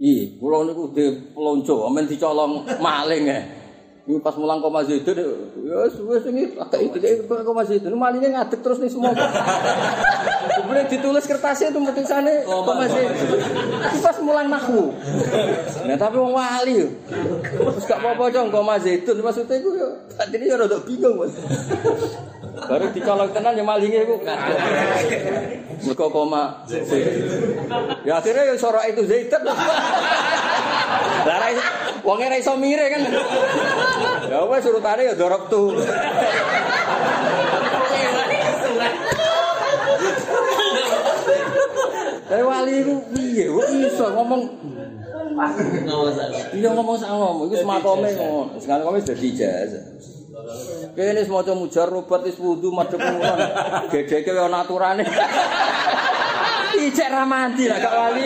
Iya, kula niku de pelonco, amen dicolong maling ya. Ini pas mulang koma zaitun, ya wis ini agak iki koma zaitun, malingnya ngadeg terus nih semua. Kemudian ditulis kertasnya itu tulisannya koma zaitun. Tapi pas mulang nahu. Nah tapi wong wali, terus gak apa-apa dong koma zaitun, maksudnya itu ya, tadi ini rada bingung mas. Baru dicolong tenan ya malingnya itu ngadeg. Mereka koma zaitun. Ya akhirnya ya suara itu zaitun. Lah Wonge ra iso mire kan. Ya wes urutane ya dorok tuh. Tapi wali itu piye? Kok iso ngomong Iya ngomong sak ngomong, iku semakome ngono. Sekarang kami sudah ijazah. Kene semua mujar rubat wis wudu madhep ngono. Gedeke ana aturane. Ijek ra mandi lah gak wali.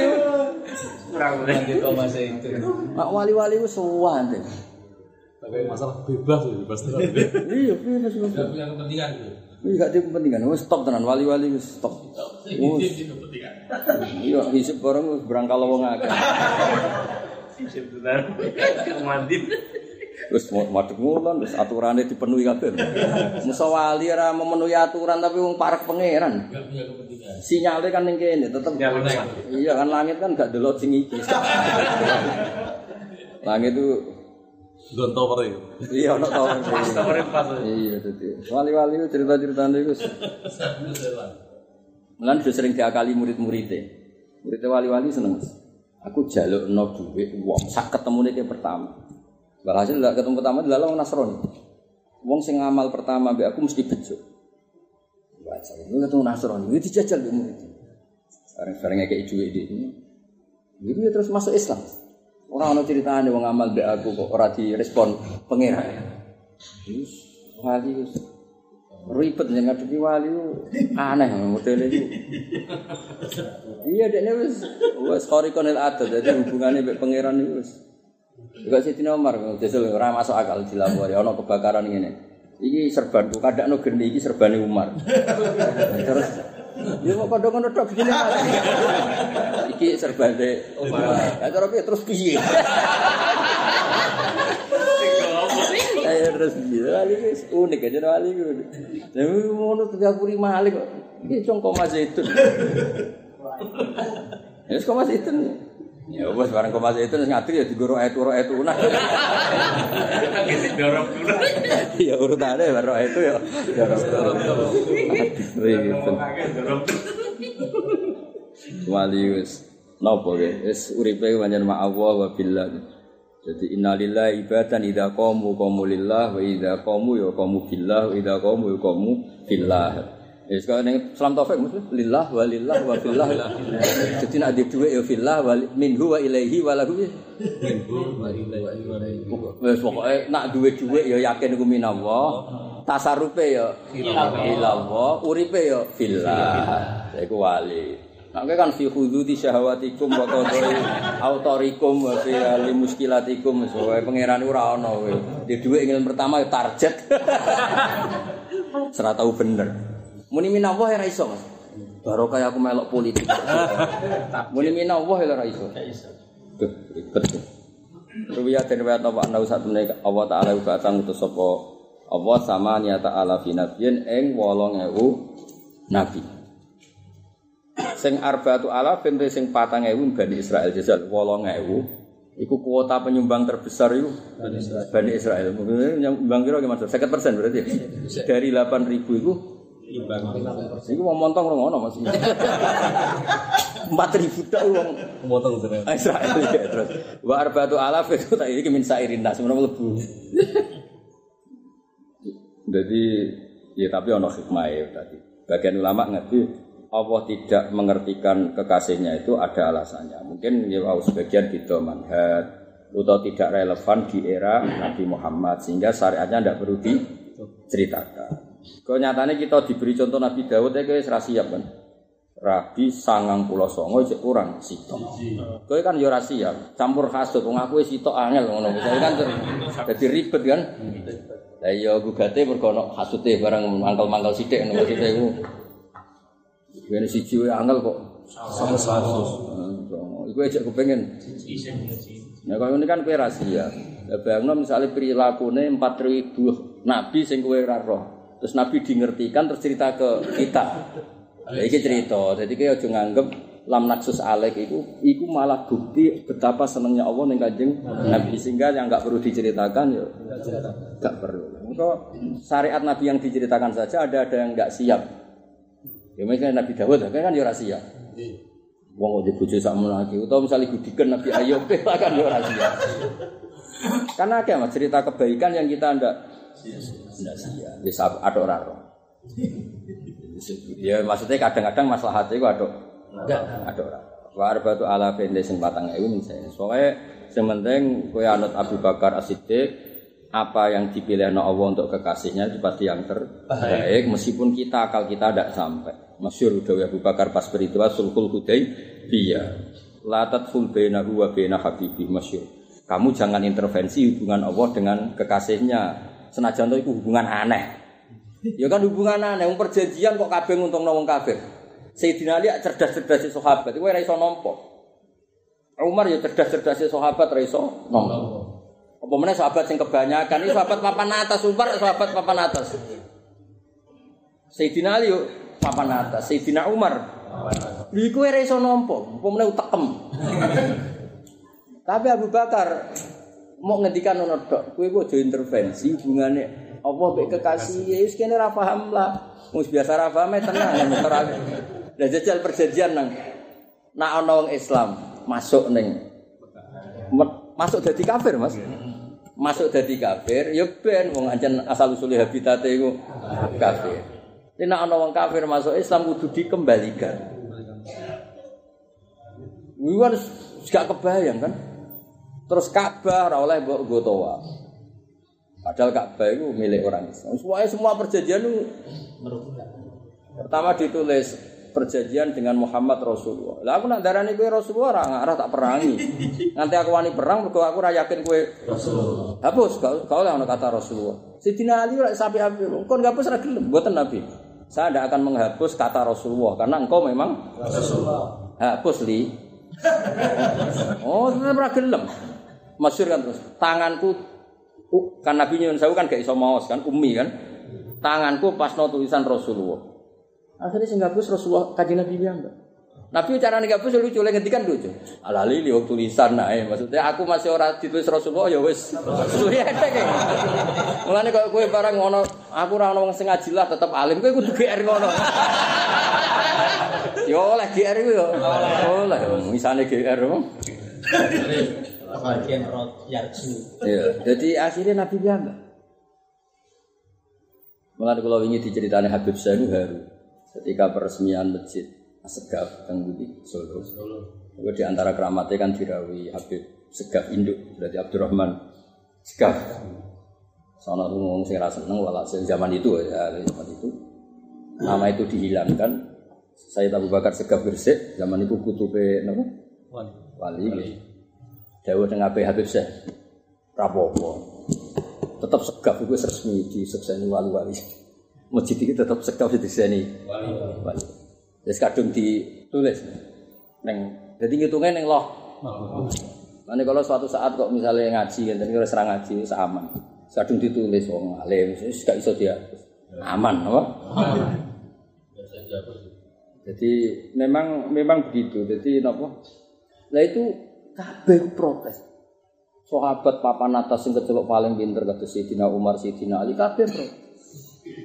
Nanti Thomas itu. Mak wali-wali wis suwan deh. Tapi masalah bebas ya, bebas. Iya, bebas bebas. Punya kepentingan gitu. Wis gak ada kepentingan, wis stop tenan wali-wali wis stop. Kepentingan. Iya, hisip bareng wis berangkal wong akeh. Sebentar, mandi. Wis madhep ngono, wis aturane dipenuhi kabeh. Musa wali ora memenuhi aturan tapi wong parek pangeran. Sinyalnya kan ning kene tetep Iya kan langit kan gak delok sing iki. langit itu Don tower ya. iya ono tower. Tower pas. Iya dadi. Wali-wali cerita-ceritane iku. Mulan sudah sering diakali murid-muridnya. Muridnya wali-wali seneng. Mas. Aku jaluk no duit wong sak ketemu nih pertama. Walhasil ketemu pertama adalah wong Nasrani. Wong sing ngamal pertama be aku mesti bejo. Saya ini ketemu Nasrani, ini dijajal be murid. Sekarang-sekarang kayak duit di ini. Jadi dia terus masuk Islam. Orang ono ceritanya wong ngamal be aku kok ora direspon pangeran. Terus wali ribet yang ngadepi wali aneh model itu. iya dekne wis wis qorikonil adat jadi hubungannya mbek pangeran itu. Juga Sidina Umar justru ora masuk akal dilapori ana kebakaran ngene. Iki serbanku kadakno geni iki serbane Umar. Terus Ya mau padha ngono tok malah. Iki serbane Umar. Ya cara piye terus piye? Ayo terus piye? Wali wis unik aja wali ku. Tapi ngono 35 malik kok. Iki congko Mas itu. Ya kok Mas itu. Ya wis bareng kok Mas itu ngatri ya digoro ayat uro ayat una. Dorong dulu. Ya urutane baru itu ya. Dorong. Ribet. Dorong. Wali wis napa ge wis uripe pancen ma Allah wa billah. Jadi innalillahi ibadan idza qamu qamu lillah wa idza qamu ya qamu billah wa idza qamu ya qamu billah. Wis kok ning Islam taufik mesti lillah wa lillah wa billah. Jadi nek ada dhuwit ya billah wa minhu wa ilaihi wa lahu. Wis pokoke nak duwe dhuwit ya yakin iku minallah. Tasarufe ya ilallah, uripe ya billah. Iku wali. Kowe kan fi khududi syahwatikum wa qadri autorikum wa fi ali muskilatikum soe pangeran ora ana kowe. Di dhuwit ingin pertama ya target. Serah tahu bener. Muni minallah ya iso, Mas. Baru kayak aku melok politik. Muni minallah ya ra iso. Duh, ribet. Ruwiyah dan riwayat apa anda usah temne Allah Ta'ala uga atang utus sapa Allah sama niata ala fi nabiyyin ing 8000 nabi. Sing arba'atu alafin te sing 4000 Bani Israel jajal 8000 iku kuota penyumbang terbesar itu Bani Israel. Mungkin nyumbang kira gimana? 50% berarti. ya? Dari 8000 itu Iku mau montong orang ngono Mas. 4000 tok wong Motong terus. Israel ya terus. Wa arba'atu alaf itu tak iki min sairin nas menawa mlebu. Jadi ya tapi ono hikmah tadi. Bagian ulama ngerti Allah tidak mengertikan kekasihnya itu ada alasannya. Mungkin ya sebagian gitu manhat atau tidak relevan di era Nabi Muhammad sehingga syariatnya tidak perlu diceritakan. Kenyataannya kita diberi contoh Nabi Dawud ya guys siap kan. Rabi sangang pulau songo cek kurang sitok. Kowe kan yo ora siap, campur hasud wong aku wis sitok angel ngono. Misalnya kan jadi ribet kan. Lah iya gugate mergo ono hasude barang mangkel-mangkel sithik ngono maksudnya iku. Yen siji wae angel kok sama satu. Iku aja kepengen. Ya kalau ini kan kowe ra siap. Ya bayangno misalnya perilakune 4000 nabi sing kowe ora roh. Terus nabi dingertikan terus cerita ke kita. Ya iki cerita. Jadi kowe aja nganggep lam naksus alek itu iku malah bukti betapa senengnya Allah ning Kanjeng Nabi sehingga yang enggak perlu diceritakan ya enggak perlu. Maka syariat Nabi yang diceritakan saja ada ada yang enggak siap. Ya misalnya Nabi Dawud kan ya ora siap. Wong kok bojo sak lagi utawa misalnya gudikan Nabi Ayub kan ya siap. Karena ada mas cerita kebaikan yang kita ndak ndak sia. Bisa ada orang roh. Ya maksudnya kadang-kadang masalah hati itu ada ada orang. Warba tu ala bende sing patang ewu misalnya. Soalnya sementing kue anut Abu Bakar As-Siddiq apa yang dipilih Allah untuk kekasihnya itu pasti yang terbaik meskipun kita akal kita tidak sampai. Masyur Dawi Abu Bakar pas berituah sulhul hudai biya. Latat full bena huwa bena habibi masyur. Kamu jangan intervensi hubungan Allah dengan kekasihnya. Senajan itu hubungan aneh. Ya kan hubungan aneh, wong perjanjian kok kabeh nguntungno wong kafir. Sayyidina Ali cerdas-cerdas si sahabat, kowe ora iso nampa. Umar ya cerdas-cerdas si sahabat ora iso nampa. Apa meneh sahabat sing kebanyakan iki sahabat papan atas, Umar sahabat papan atas. Sayyidina Ali papan atas, Sayyidina Umar. Lha iku ora iso nampa, apa meneh utekem. Tapi Abu Bakar mau ngendikan ngono tok, kowe aja intervensi hubungane Allah mbek kekasih ya wis kene ra paham lah. Wis biasa ra paham ya tenang motor Lah jajal perjanjian nang nak ana wong Islam masuk ning masuk dadi kafir, Mas. Masuk dadi kafir ya ben wong ancen asal usule habitate iku kafir. Nek ana wong kafir masuk Islam kudu dikembalikan. Wiwan gak kebayang kan? Terus Ka'bah ora oleh mbok nggo tawaf. Padahal Ka'bah itu milik orang Islam. Semuanya semua perjanjian itu pertama ditulis perjanjian dengan Muhammad Rasulullah. Lah aku nak darani kowe Rasulullah ora ngarah tak perangi. Nanti aku wani perang mergo aku ora yakin kowe Rasulullah. Hapus kau kau lah kata Rasulullah. Sidina Ali ora sampai api. Kon hapus ora gelem mboten Nabi. Saya tidak akan menghapus kata Rasulullah karena engkau memang Rasulullah. Hapus li. oh, tetap ora gelem. Masyur kan terus. Tanganku uh, kan Nabi nyuwun sewu kan gak iso maos kan ummi kan. Tanganku pas no tulisan Rasulullah. Akhirnya sing gabus Rasulullah kaji Nabi bilang Nabi cara nih gabus lucu lagi kan lucu. Alali lihat tulisan nah, maksudnya aku masih orang ditulis Rasulullah ya wes. Sudah ada kayak. Mulane kalau kue barang ngono, aku orang orang sengaja lah tetap alim, kue kudu GR ngono. Yo oleh GR yo. Oleh, misalnya GR. Rot yarju. Iya, jadi akhirnya Nabi bilang. Mulai kalau ingin diceritani Habib itu haru. Ketika peresmian masjid Segaf yang di Solo. Itu di antara keramatnya kan dirawi Habib Segaf Induk, berarti Abdurrahman Segaf. Soalnya aku ngomong saya rasa seneng walhasil zaman itu ya zaman itu nama itu dihilangkan. Saya Abu Bakar Segaf Gresik zaman itu kutube nama Wali. wali. Dawa dengan Habib Habib Syekh Rapopo. Tetap segaf itu resmi di sekseni wali-wali. Masjid ini tetap segaf di sini Wali. wali. Jadi kadung ditulis. Neng, jadi ngitungnya neng loh. Nanti kalau suatu saat kok misalnya ngaji, tadi kalau serang ngaji, seaman. Kadung ditulis, wong alim, gak iso dia aman, apa? Jadi memang memang begitu. Jadi nopo. Lah itu kabeh protes. Sahabat papan atas sing kecelok paling pinter kata Sayyidina Umar, Sayyidina Ali kabeh protes.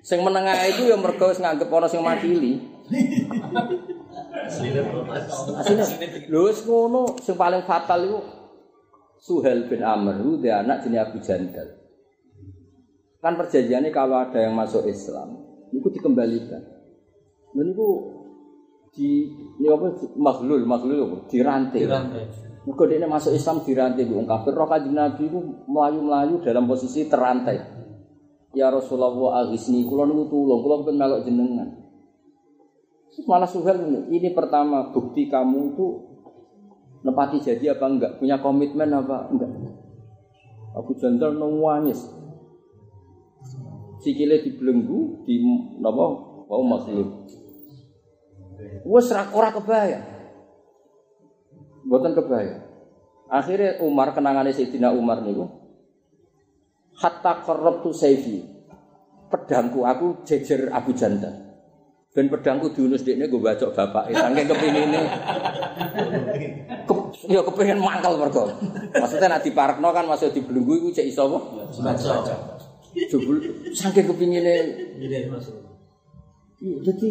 Sing menengah itu ya mergo wis nganggep ana sing makili. Lho wis ngono sing paling fatal iku Suhel bin Amr itu dia anak jenis Abu Jandal. Kan perjanjiannya kalau ada yang masuk Islam, itu dikembalikan. Dan itu di ini apa makhlul makhlul apa dirantai. Dirantai. Muga dia masuk Islam dirantai bu kafir. Roh kanjeng Nabi itu melayu melayu dalam posisi terantai. Ya Rasulullah agisni kulon itu tulung kulon pun melok jenengan. Malah Suhel ini, ini pertama bukti kamu itu nepati jadi apa enggak punya komitmen apa enggak. Abu Jandal nangis. Sikile dibelenggu di napa wau makhluk. Wes ra ora kebayang. Mboten kebayang. Akhirnya Umar kenangannya Sayyidina Umar niku hatta qarrabtu sayfi. Pedangku aku jejer Abu Jandal. Ben pedangku diunus dekne gue bacok bapak. Saking kepingine. Ke, ya kepengin mangkel mergo. Maksudnya nek diparekno kan masuk dibelenggu iku cek iso apa? Baca. Jebul Jadi masuk. Jadi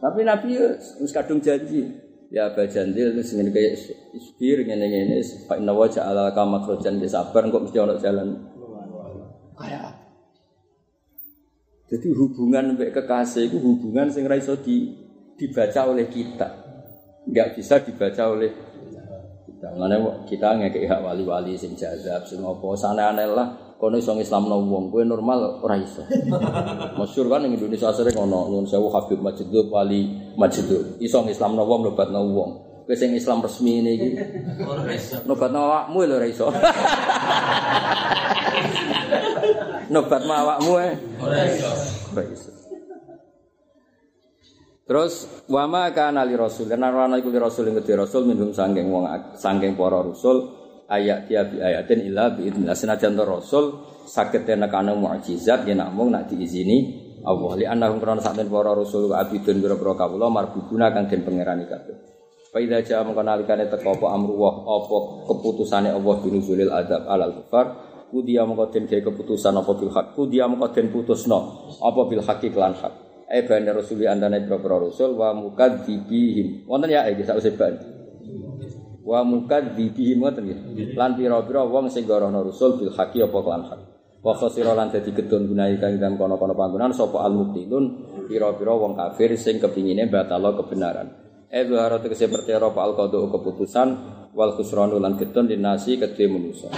tapi Nabi ya kadung janji. Ya Aba Jandil terus ngene kaya isbir ngene ngene fa inna wa ja'ala ka makhrajan sabar kok mesti ana jalan. Kayak? Jadi hubungan mbek kekasih itu hubungan sing ra iso di, dibaca oleh kita. Enggak bisa dibaca oleh kita. Ngene kita ngekek hak wali-wali sing jazab sing apa sanane lah kono iso Islamno wong kowe normal ora iso. Masyhur kan ning Indonesia sering ono nyun sewu Habib Majidub wali Majidub iso Islamno wong mlebatno wong. Kowe sing Islam resmi ini iki Ora iso. nobatno awakmu lho ora iso. Nobatno awakmu e Ora iso. ora iso. Terus wama kana li rasul karena ana iku li rasul ing rasul minhum sangking wong sangking para rasul ayat dia bi ayatin illa bi idznillah senajan rasul saged nekane mukjizat yen namung nak diizini Allah. Li annahum kana sakten para rasul wa abidun biro-biro kawula marbuduna kang den pangerani kabeh. Fa idza nalikane teka apa amruwah apa keputusane Allah binuzulil adab alal kufar kudia mengko den gawe keputusan apa bil hak kudia den putusno apa bil haqi lan hak. E bane rasuli andane boro rasul wa mukadzibihim wonten ya iki sak usih ban wa mukadzibihim ngoten nggih lan pira-pira wong sing gorono rasul bil haqi apa lan hak wa khasira lan dadi gedon gunai kang dalam kono-kono panggonan sapa al mubtilun pira-pira wong kafir sing kepingine batalo kebenaran. E zuhara tegese percaya apa al qadu keputusan wal khusranu lan gedon dinasi kedhe manusa.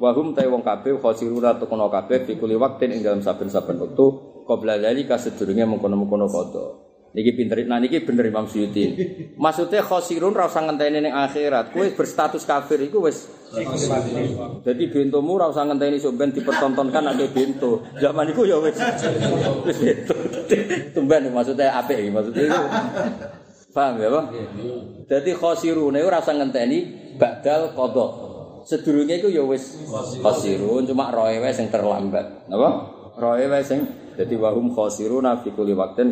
Wahum ta wong kabeh khosiruna tukono kabeh fi kulli waqtin ing dalam saben-saben wektu qabla dzalika sedurunge mengkono-mengkono qada. Niki pinter nah niki bener Imam Suyuti. Maksudnya khosirun ora usah ngenteni ning akhirat. Kowe berstatus kafir iku wis Jadi bentomu ora usah ngenteni ben dipertontonkan nek bento. Zaman iku ya bento. Tumben maksudnya apik iki maksudnya itu. Paham ya, Pak? Jadi khosirune ora usah ngenteni badal qada. Sedurunge iku ya wis khosirun cuma roe wae sing terlambat. Napa? Roe wae sing dadi wahum khosiruna fi kulli waqtin.